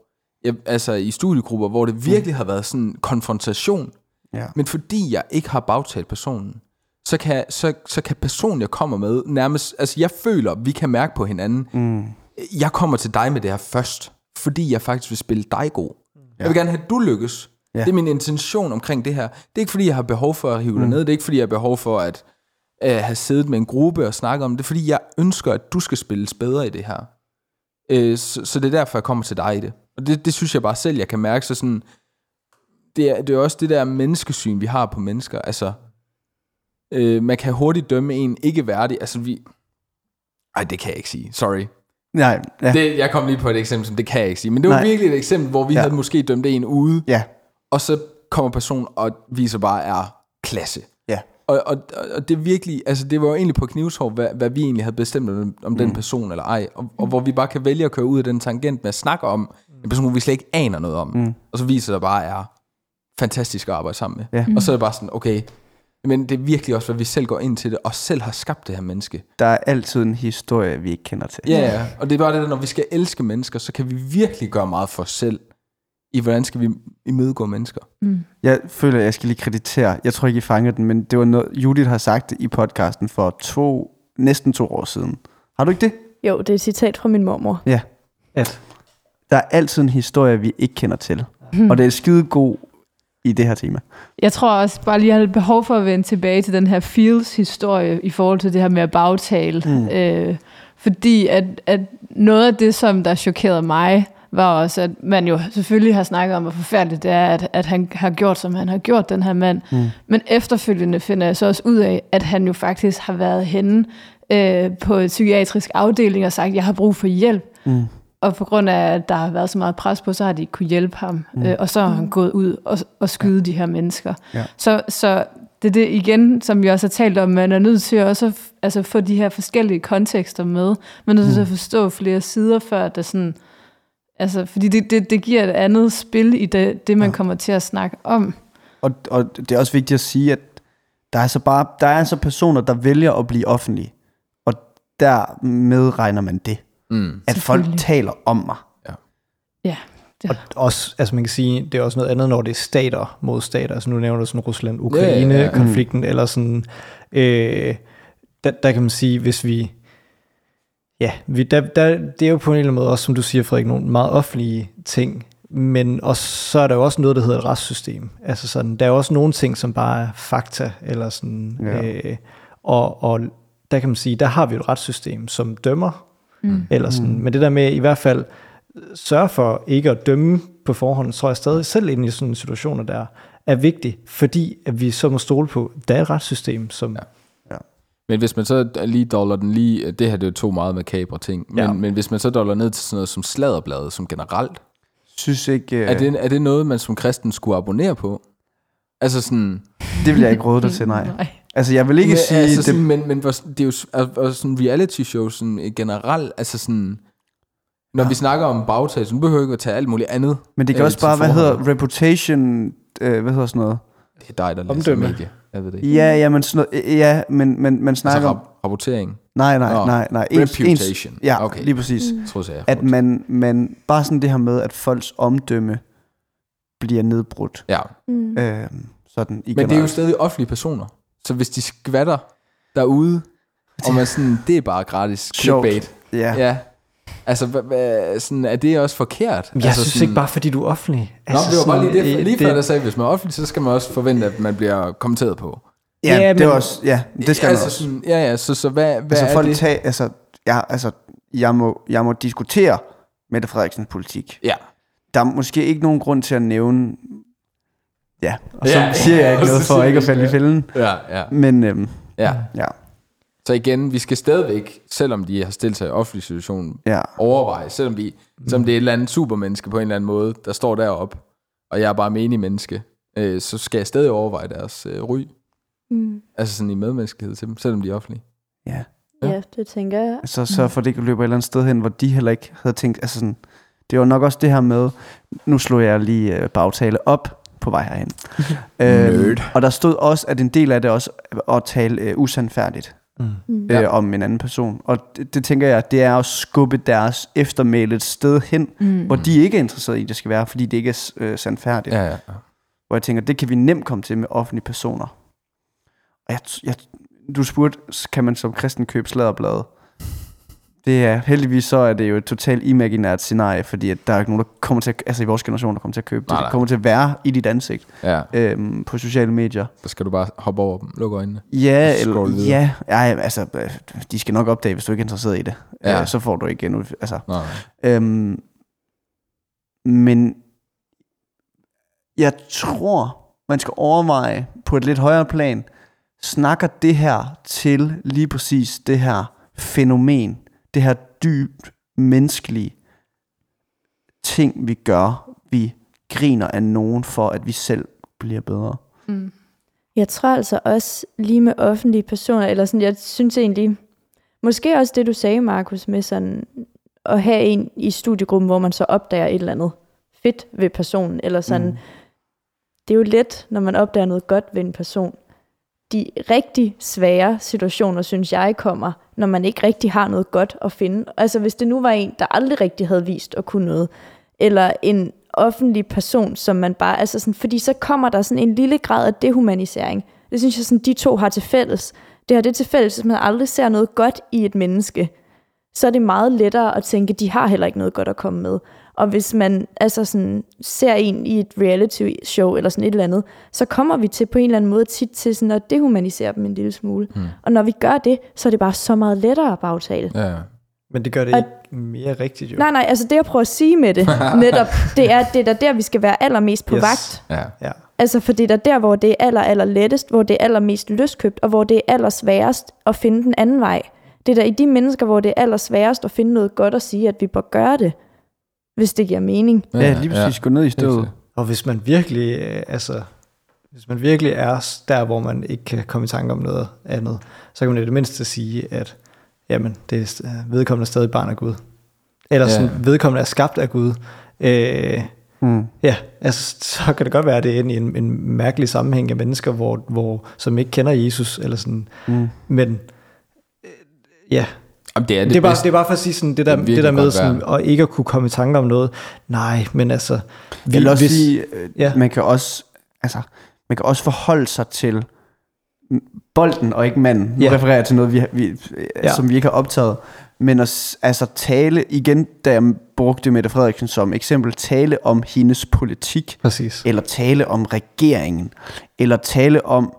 Speaker 4: jeg, altså i studiegrupper, hvor det virkelig mm. har været sådan en konfrontation.
Speaker 5: Ja.
Speaker 4: Men fordi jeg ikke har bagtalt personen, så kan, så, så kan personen, jeg kommer med, nærmest... Altså, jeg føler, vi kan mærke på hinanden.
Speaker 5: Mm.
Speaker 4: Jeg kommer til dig med det her først, fordi jeg faktisk vil spille dig god. Ja. Jeg vil gerne have, at du lykkes.
Speaker 5: Ja.
Speaker 4: Det er min intention omkring det her. Det er ikke, fordi jeg har behov for at hive mm. dig ned. Det er ikke, fordi jeg har behov for at øh, have siddet med en gruppe og snakke om det. Det er, fordi jeg ønsker, at du skal spilles bedre i det her. Øh, så, så det er derfor, jeg kommer til dig i det. Og det, det synes jeg bare selv, jeg kan mærke. Så sådan, det, er, det er også det der menneskesyn, vi har på mennesker. Altså, øh, man kan hurtigt dømme en ikke værdig. Altså, vi... Ej, det kan jeg ikke sige. Sorry.
Speaker 5: Nej, ja.
Speaker 4: Det, jeg kom lige på et eksempel, som det kan jeg ikke sige. Men det var
Speaker 5: Nej.
Speaker 4: virkelig et eksempel, hvor vi
Speaker 5: ja.
Speaker 4: havde måske dømt en ude,
Speaker 5: ja.
Speaker 4: Og så kommer personen og viser bare er klasse.
Speaker 5: Ja.
Speaker 4: Og, og, og det virkelig, altså det var jo egentlig på knivshår, hvad, hvad vi egentlig havde bestemt om, om mm. den person eller ej. Og, og hvor vi bare kan vælge at køre ud af den tangent med at snakke om en person, vi slet ikke aner noget om.
Speaker 5: Mm.
Speaker 4: Og så viser det bare er fantastisk at arbejde sammen med.
Speaker 5: Ja.
Speaker 4: Og så er det bare sådan, okay, men det er virkelig også, hvad vi selv går ind til det, og selv har skabt det her menneske.
Speaker 5: Der er altid en historie, vi ikke kender til.
Speaker 4: Ja, ja. Og det er bare det, der, når vi skal elske mennesker, så kan vi virkelig gøre meget for os selv, i hvordan skal vi imødegå mennesker.
Speaker 2: Mm.
Speaker 5: Jeg føler, at jeg skal lige kreditere. Jeg tror ikke, I fanger den, men det var noget, Judith har sagt i podcasten for to, næsten to år siden. Har du ikke det?
Speaker 3: Jo, det er et citat fra min mormor.
Speaker 5: Ja.
Speaker 1: At
Speaker 5: Der er altid en historie, vi ikke kender til.
Speaker 2: Hmm.
Speaker 5: Og det er skide god i det her tema.
Speaker 2: Jeg tror også bare lige, jeg har lidt behov for at vende tilbage til den her Fields-historie i forhold til det her med at bagtale.
Speaker 5: Mm.
Speaker 2: Øh, fordi at, at noget af det, som der chokerede mig, var også, at man jo selvfølgelig har snakket om, hvor forfærdeligt det er, at, at han har gjort, som han har gjort, den her mand.
Speaker 5: Mm.
Speaker 2: Men efterfølgende finder jeg så også ud af, at han jo faktisk har været henne øh, på et psykiatrisk afdeling og sagt, jeg har brug for hjælp.
Speaker 5: Mm.
Speaker 2: Og på grund af, at der har været så meget pres på, så har de ikke kunne hjælpe ham. Mm. Øh, og så har han gået ud og, og skyde ja. de her mennesker.
Speaker 5: Ja.
Speaker 2: Så, så det er det igen, som vi også har talt om, man er nødt til også at altså, få de her forskellige kontekster med. Man er nødt til at forstå flere sider, før det sådan... Altså, fordi det, det, det giver et andet spil i det, det man
Speaker 5: Ja.
Speaker 2: ja. kommer til at snakke om.
Speaker 5: Og, og det er også vigtigt at sige, at Der er så bare der er så personer, der vælger at blive offentlige. Og dermed regner man det.
Speaker 4: Mm.
Speaker 5: At folk taler om mig.
Speaker 2: Ja, det,
Speaker 1: Og også, altså man kan sige, det er også noget andet, når det er stater mod stater. Altså nu nævner du sådan Rusland-Ukraine-konflikten, eller sådan, øh, der, der kan man sige, hvis vi, ja, vi, der, der, det er jo på en eller anden måde også, som du siger, Frederik, nogle meget offentlige ting, men også, så er der jo også noget, der hedder et retssystem. Altså sådan, der er jo også nogle ting, som bare er fakta, eller sådan,
Speaker 5: Ja.
Speaker 1: øh, og, og der kan man sige, der har vi jo et retssystem, som dømmer, mm. eller sådan, men det der med i hvert fald sørge for ikke at dømme på forhånd, tror jeg stadig selv ind i sådan en situation der er vigtigt, fordi at vi så må stole på, der er et retssystem, som ja.
Speaker 4: Men hvis man så lige dollar den lige, det her det er jo to meget makabre ting, men,
Speaker 1: Ja.
Speaker 4: men hvis man så dollar ned til sådan noget som sladderbladet, som generelt,
Speaker 5: Synes ikke, øh,
Speaker 4: er, det, er det noget, man som kristen skulle abonnere på? Altså sådan...
Speaker 5: det vil jeg ikke råde dig til, nej.
Speaker 2: nej.
Speaker 5: Altså, jeg vil ikke
Speaker 4: men,
Speaker 5: sige...
Speaker 4: altså
Speaker 5: det,
Speaker 4: sådan, men, men det er jo og sådan reality shows sådan, øh, generelt, altså sådan... Når ja. vi snakker om bagtag, så behøver vi ikke at tage alt muligt andet.
Speaker 5: men det kan
Speaker 4: øh,
Speaker 5: også bare, hvad
Speaker 4: forhånd.
Speaker 5: hedder reputation... Øh, hvad hedder sådan noget?
Speaker 4: Det er dig, der læser
Speaker 1: Omdømme.
Speaker 4: medie. Jeg ved det ikke.
Speaker 5: Ja, ja, men, sådan noget, ja, men, men man
Speaker 4: Altså
Speaker 5: snakker om...
Speaker 4: rap- rapportering.
Speaker 5: Nej, nej,
Speaker 4: Nå,
Speaker 5: nej, nej.
Speaker 4: reputation.
Speaker 5: ja,
Speaker 4: Okay.
Speaker 5: lige præcis.
Speaker 4: Jeg tror, jeg
Speaker 5: At man, man... Bare sådan det her med, at folks omdømme bliver nedbrudt.
Speaker 4: Ja,
Speaker 3: Mm.
Speaker 5: Øh, sådan i
Speaker 4: men det er jo stadig offentlige personer. Så hvis de skvatter derude, og man sådan, det er bare gratis clickbait.
Speaker 5: Ja.
Speaker 4: Ja. Altså, hvad, hvad, sådan, er det også forkert?
Speaker 1: Jeg
Speaker 4: altså,
Speaker 1: synes
Speaker 4: sådan,
Speaker 1: ikke bare, fordi du er offentlig.
Speaker 4: Nå, det var bare lige det. Lige før der sagde, at hvis man er offentlig, så skal man også forvente, at man bliver kommenteret på.
Speaker 5: Ja,
Speaker 1: Ja,
Speaker 5: det
Speaker 1: men-
Speaker 5: er også... Ja, det skal man
Speaker 4: altså,
Speaker 5: også.
Speaker 4: Sådan, ja, ja, så, så hvad, hvad
Speaker 5: Altså,
Speaker 4: er
Speaker 5: folk
Speaker 4: det?
Speaker 5: tager... Altså, ja, altså, jeg må, jeg må diskutere Mette Frederiksens politik.
Speaker 4: Ja.
Speaker 5: Der er måske ikke nogen grund til at nævne... Ja, og så
Speaker 4: Ja,
Speaker 5: siger jeg ikke noget for ikke at falde i fælden.
Speaker 4: Ja, ja,
Speaker 5: Men øhm,
Speaker 4: ja.
Speaker 5: ja,
Speaker 4: Så igen, vi skal stadigvæk, selvom de har stillet sig i offentlig situation,
Speaker 5: ja.
Speaker 4: overveje, selvom, de, selvom det er et eller andet supermenneske på en eller anden måde, der står deroppe, og jeg er bare menig menneske, øh, så skal jeg stadig overveje deres øh, ry.
Speaker 3: Mm.
Speaker 4: Altså sådan i medmenneskelighed til dem, selvom de er offentlige.
Speaker 5: ja.
Speaker 4: Ja.
Speaker 3: Ja, det tænker jeg.
Speaker 5: Så sørg for, at det ikke løber et eller andet sted hen, hvor de heller ikke havde tænkt... Altså sådan, det var nok også det her med... Nu slog jeg lige øh, bagtale op på vej herhen. øhm, og der stod også, at en del af det også at tale øh, usandfærdigt.
Speaker 1: Mm.
Speaker 5: Øh, om en anden person. Og det, det tænker jeg, det er at skubbe deres eftermæle et sted hen,
Speaker 2: Mm.
Speaker 5: hvor de ikke er interesseret i, at det skal være, fordi det ikke er øh, sandfærdigt. Ja.
Speaker 4: Ja, ja.
Speaker 5: Hvor jeg tænker, det kan vi nemt komme til med offentlige personer. Og jeg, jeg, du spurgte, kan man som kristen købe sladderblade? Det er heldigvis så er det jo et totalt imaginært scenarie, fordi at der er ikke nogen, der kommer til at, altså i vores generation, der kommer til at købe det.
Speaker 4: Nej, nej.
Speaker 5: Det kommer til at være i dit ansigt
Speaker 4: ja.
Speaker 5: øhm, på sociale medier.
Speaker 4: Så skal du bare hoppe over dem, lukke øjnene.
Speaker 5: Ja, eller, ja, ja, altså, de skal nok opdage, hvis du ikke er interesseret i det.
Speaker 4: Ja.
Speaker 5: Øh, så får du ikke endnu, altså.
Speaker 4: Nej, nej.
Speaker 5: Øhm, men jeg tror, man skal overveje på et lidt højere plan, snakker det her til lige præcis det her fænomen, det her dybt menneskelige ting, vi gør. Vi griner af nogen for, at vi selv bliver bedre.
Speaker 2: Mm.
Speaker 3: Jeg tror altså også lige med offentlige personer, eller sådan, jeg synes egentlig, måske også det du sagde, Markus, med sådan at have en i studiegruppen, hvor man så opdager et eller andet fedt ved personen, eller sådan, mm. det er jo let, når man opdager noget godt ved en person. De rigtig svære situationer, synes jeg, kommer, når man ikke rigtig har noget godt at finde. Altså hvis det nu var en, der aldrig rigtig havde vist at kunne noget, eller en offentlig person, som man bare, altså sådan, fordi så kommer der sådan en lille grad af dehumanisering. Det synes jeg sådan, de to har til fælles. Det har det til fælles, at man aldrig ser noget godt i et menneske, så er det meget lettere at tænke, de har heller ikke noget godt at komme med. Og hvis man altså sådan, ser en i et reality show eller sådan et eller andet, så kommer vi til på en eller anden måde tit til sådan at dehumanisere dem en lille smule. Mm. Og når vi gør det, så er det bare så meget lettere at bagtale.
Speaker 4: Ja.
Speaker 1: Men det gør det
Speaker 3: Og-
Speaker 1: ikke mere rigtigt jo.
Speaker 3: Nej, nej, altså det jeg prøver at sige med det, netop, det er, det er der, vi skal være allermest på
Speaker 1: Yes.
Speaker 3: vagt.
Speaker 4: ja.
Speaker 1: Ja.
Speaker 3: Altså for det er da der, hvor det er aller, aller lettest, hvor det er allermest løskøbt, og hvor det er allersværest at finde den anden vej. Det er da i de mennesker, hvor det er allersværest at finde noget godt at sige, at vi bør gøre det, hvis det giver mening.
Speaker 5: Ja, ja lige præcis. Ja. Gå ned i støvet.
Speaker 1: Og hvis man virkelig, øh, altså, hvis man virkelig er der, hvor man ikke kan komme i tanke om noget andet, så kan man i det mindste sige, at jamen, det er vedkommende er stadig barn af Gud. Eller
Speaker 4: Ja.
Speaker 1: sådan, vedkommende er skabt af Gud. Øh,
Speaker 5: Mm.
Speaker 1: Ja, altså, så kan det godt være, at det er en, en, en mærkelig sammenhæng af mennesker, hvor, hvor, som ikke kender Jesus, eller sådan.
Speaker 5: Mm.
Speaker 1: Men øh, ja,
Speaker 4: Jamen, det er
Speaker 1: det,
Speaker 4: det,
Speaker 1: er bare,
Speaker 4: bedste.
Speaker 1: det er bare for at sige sådan, det der,
Speaker 4: Det er
Speaker 1: der med sådan, at ikke at kunne komme i tanke om noget. Nej, men altså...
Speaker 5: Vi, jeg vil også
Speaker 1: hvis-
Speaker 5: sige, øh,
Speaker 1: ja.
Speaker 5: man kan også, altså, man kan også forholde sig til bolden og ikke manden. Nu
Speaker 1: Ja.
Speaker 5: refererer jeg til noget, vi, vi, ja. Som vi ikke har optaget. Men at altså, tale, igen, da jeg brugte Mette Frederiksen som eksempel, tale om hendes politik,
Speaker 1: Præcis.
Speaker 5: eller tale om regeringen, eller tale om,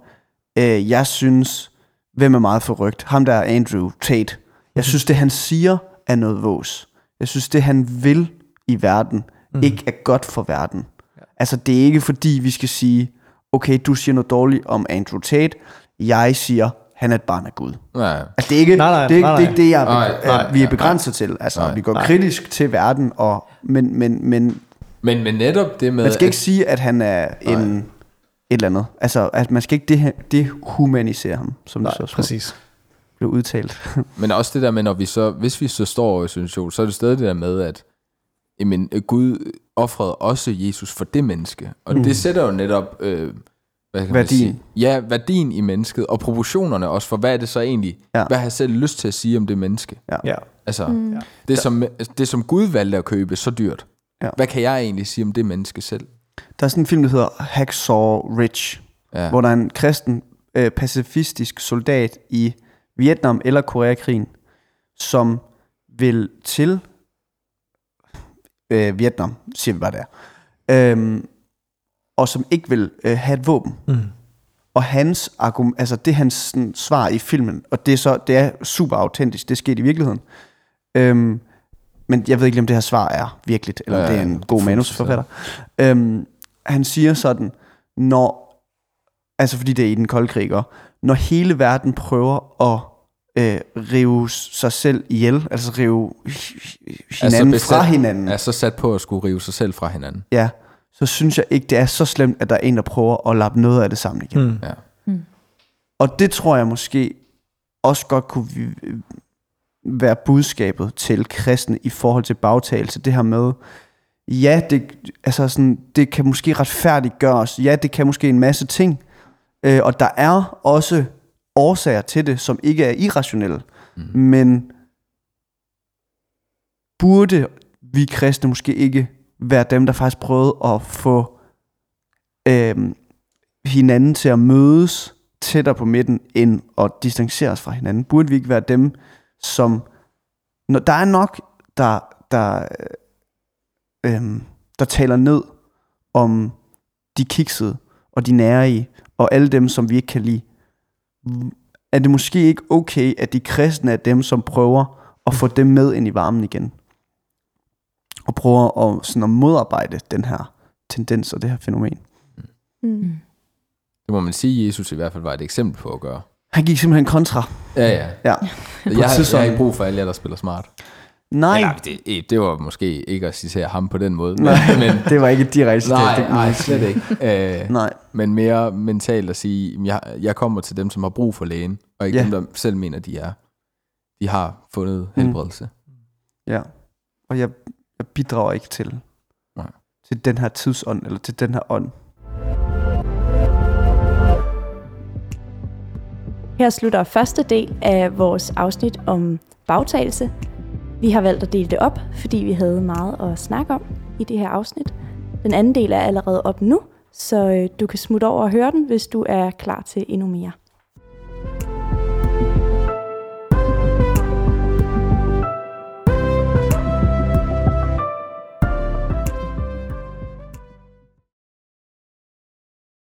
Speaker 5: øh, jeg synes, hvem er meget forrygt? Ham der er Andrew Tate. Jeg synes, det han siger er noget vås. Jeg synes, det han vil i verden, mm. ikke er godt for verden. Altså, det er ikke fordi, vi skal sige, okay, du siger noget dårligt om Andrew Tate, jeg siger, han er et barn af Gud.
Speaker 4: Nej.
Speaker 5: Altså, det er ikke
Speaker 1: Nej, nej,
Speaker 5: det, er ikke,
Speaker 1: nej,
Speaker 5: det, er ikke det, jeg,
Speaker 4: nej.
Speaker 5: nej,
Speaker 4: Nej,
Speaker 5: nej, vi er
Speaker 4: nej,
Speaker 5: begrænset til. Altså,
Speaker 4: nej,
Speaker 5: vi går
Speaker 1: nej.
Speaker 5: kritisk til verden, og, men, men, men
Speaker 4: Men, men netop det med...
Speaker 5: man skal ikke
Speaker 4: at-
Speaker 5: sige, at han er en et eller andet. Altså, at man skal ikke det, dehumanisere ham, som
Speaker 1: Nej,
Speaker 5: det så
Speaker 1: præcis.
Speaker 5: Blev udtalt.
Speaker 4: Men også det der med, når vi så, hvis vi så står i situation, så er det stadig det der med, at jamen, Gud offrede også Jesus for det menneske. Og mm. det sætter jo netop, øh, hvad kan
Speaker 5: Værdien.
Speaker 4: Man sige? Ja, værdien i mennesket, og proportionerne også, for hvad er det så egentlig,
Speaker 5: Ja.
Speaker 4: ja. hvad har jeg selv lyst til at sige om det menneske?
Speaker 1: Ja.
Speaker 4: Altså, mm. det, som, det som Gud valgte at købe så dyrt,
Speaker 5: Ja.
Speaker 4: hvad kan jeg egentlig sige om det menneske selv?
Speaker 5: Der er sådan en film, der hedder Hacksaw Ridge,
Speaker 4: Ja.
Speaker 5: ja. hvor der er en kristen øh, pacifistisk soldat i Vietnam eller Koreakrigen, som vil til øh, Vietnam, siger vi bare der, øhm, og som ikke vil øh, have et våben.
Speaker 1: Mm.
Speaker 5: Og hans argument, altså det er hans sådan, svar i filmen, og det er så det er super autentisk, det skete i virkeligheden. Øhm, men jeg ved ikke, om det her svar er virkeligt, eller
Speaker 4: Ja,
Speaker 5: det er en god
Speaker 4: er
Speaker 5: manusforfatter. Øhm, han siger sådan, når, altså fordi det er i den kolde krig, og når hele verden prøver at øh, rive sig selv ihjel, altså rive hinanden altså fra hinanden,
Speaker 4: Er så sat på at skulle rive sig selv fra hinanden.
Speaker 5: ja, så synes jeg ikke, det er så slemt, at der er en, der prøver at lappe noget af det sammen igen.
Speaker 1: Mm.
Speaker 4: Ja.
Speaker 5: Og det tror jeg måske også godt kunne vi- være budskabet til kristne i forhold til bagtagelse. Det her med, ja, det, altså sådan, det kan måske retfærdiggøres. Ja, det kan måske en masse ting. Øh, og der er også årsager til det, som ikke er irrationelle. Mm. Men burde vi kristne måske ikke være dem, der faktisk prøvede at få øh, hinanden til at mødes tættere på midten, end at distancere os fra hinanden? Burde vi ikke være dem, som... Når der er nok, der, der, øh, øhm, der taler ned om de kiksede, og de nærige, og alle dem, som vi ikke kan lide. Er det måske ikke okay, at de kristne er dem, som prøver at få dem med ind i varmen igen? Og prøver at, sådan at modarbejde den her tendens og det her fænomen.
Speaker 3: Mm.
Speaker 4: Det må man sige, Jesus i hvert fald var et eksempel på at gøre.
Speaker 5: Han gik simpelthen kontra.
Speaker 4: Ja, ja.
Speaker 5: Ja.
Speaker 4: Jeg, har, jeg har ikke brug for alle jer, der spiller smart.
Speaker 5: Nej,
Speaker 4: Eller, det, det var måske ikke at citere ham på den måde.
Speaker 5: Nej,
Speaker 4: men,
Speaker 5: det var ikke direkte citat,
Speaker 4: nej,
Speaker 5: det
Speaker 4: nej, slet ikke. Øh,
Speaker 5: Nej.
Speaker 4: men mere mentalt at sige, jeg, jeg kommer til dem, som har brug for lægen, og ikke
Speaker 5: Ja.
Speaker 4: dem, der selv mener, de er. De har fundet helbredelse.
Speaker 5: Ja. Og jeg, jeg bidrager ikke til,
Speaker 4: Nej.
Speaker 5: til den her tidsånd, eller til den her ånd.
Speaker 3: Her slutter første del af vores afsnit om bagtagelse. Vi har valgt at dele det op, fordi vi havde meget at snakke om i det her afsnit. Den anden del er allerede op nu, så øh, du kan smutte over og høre den, hvis du er klar til endnu mere.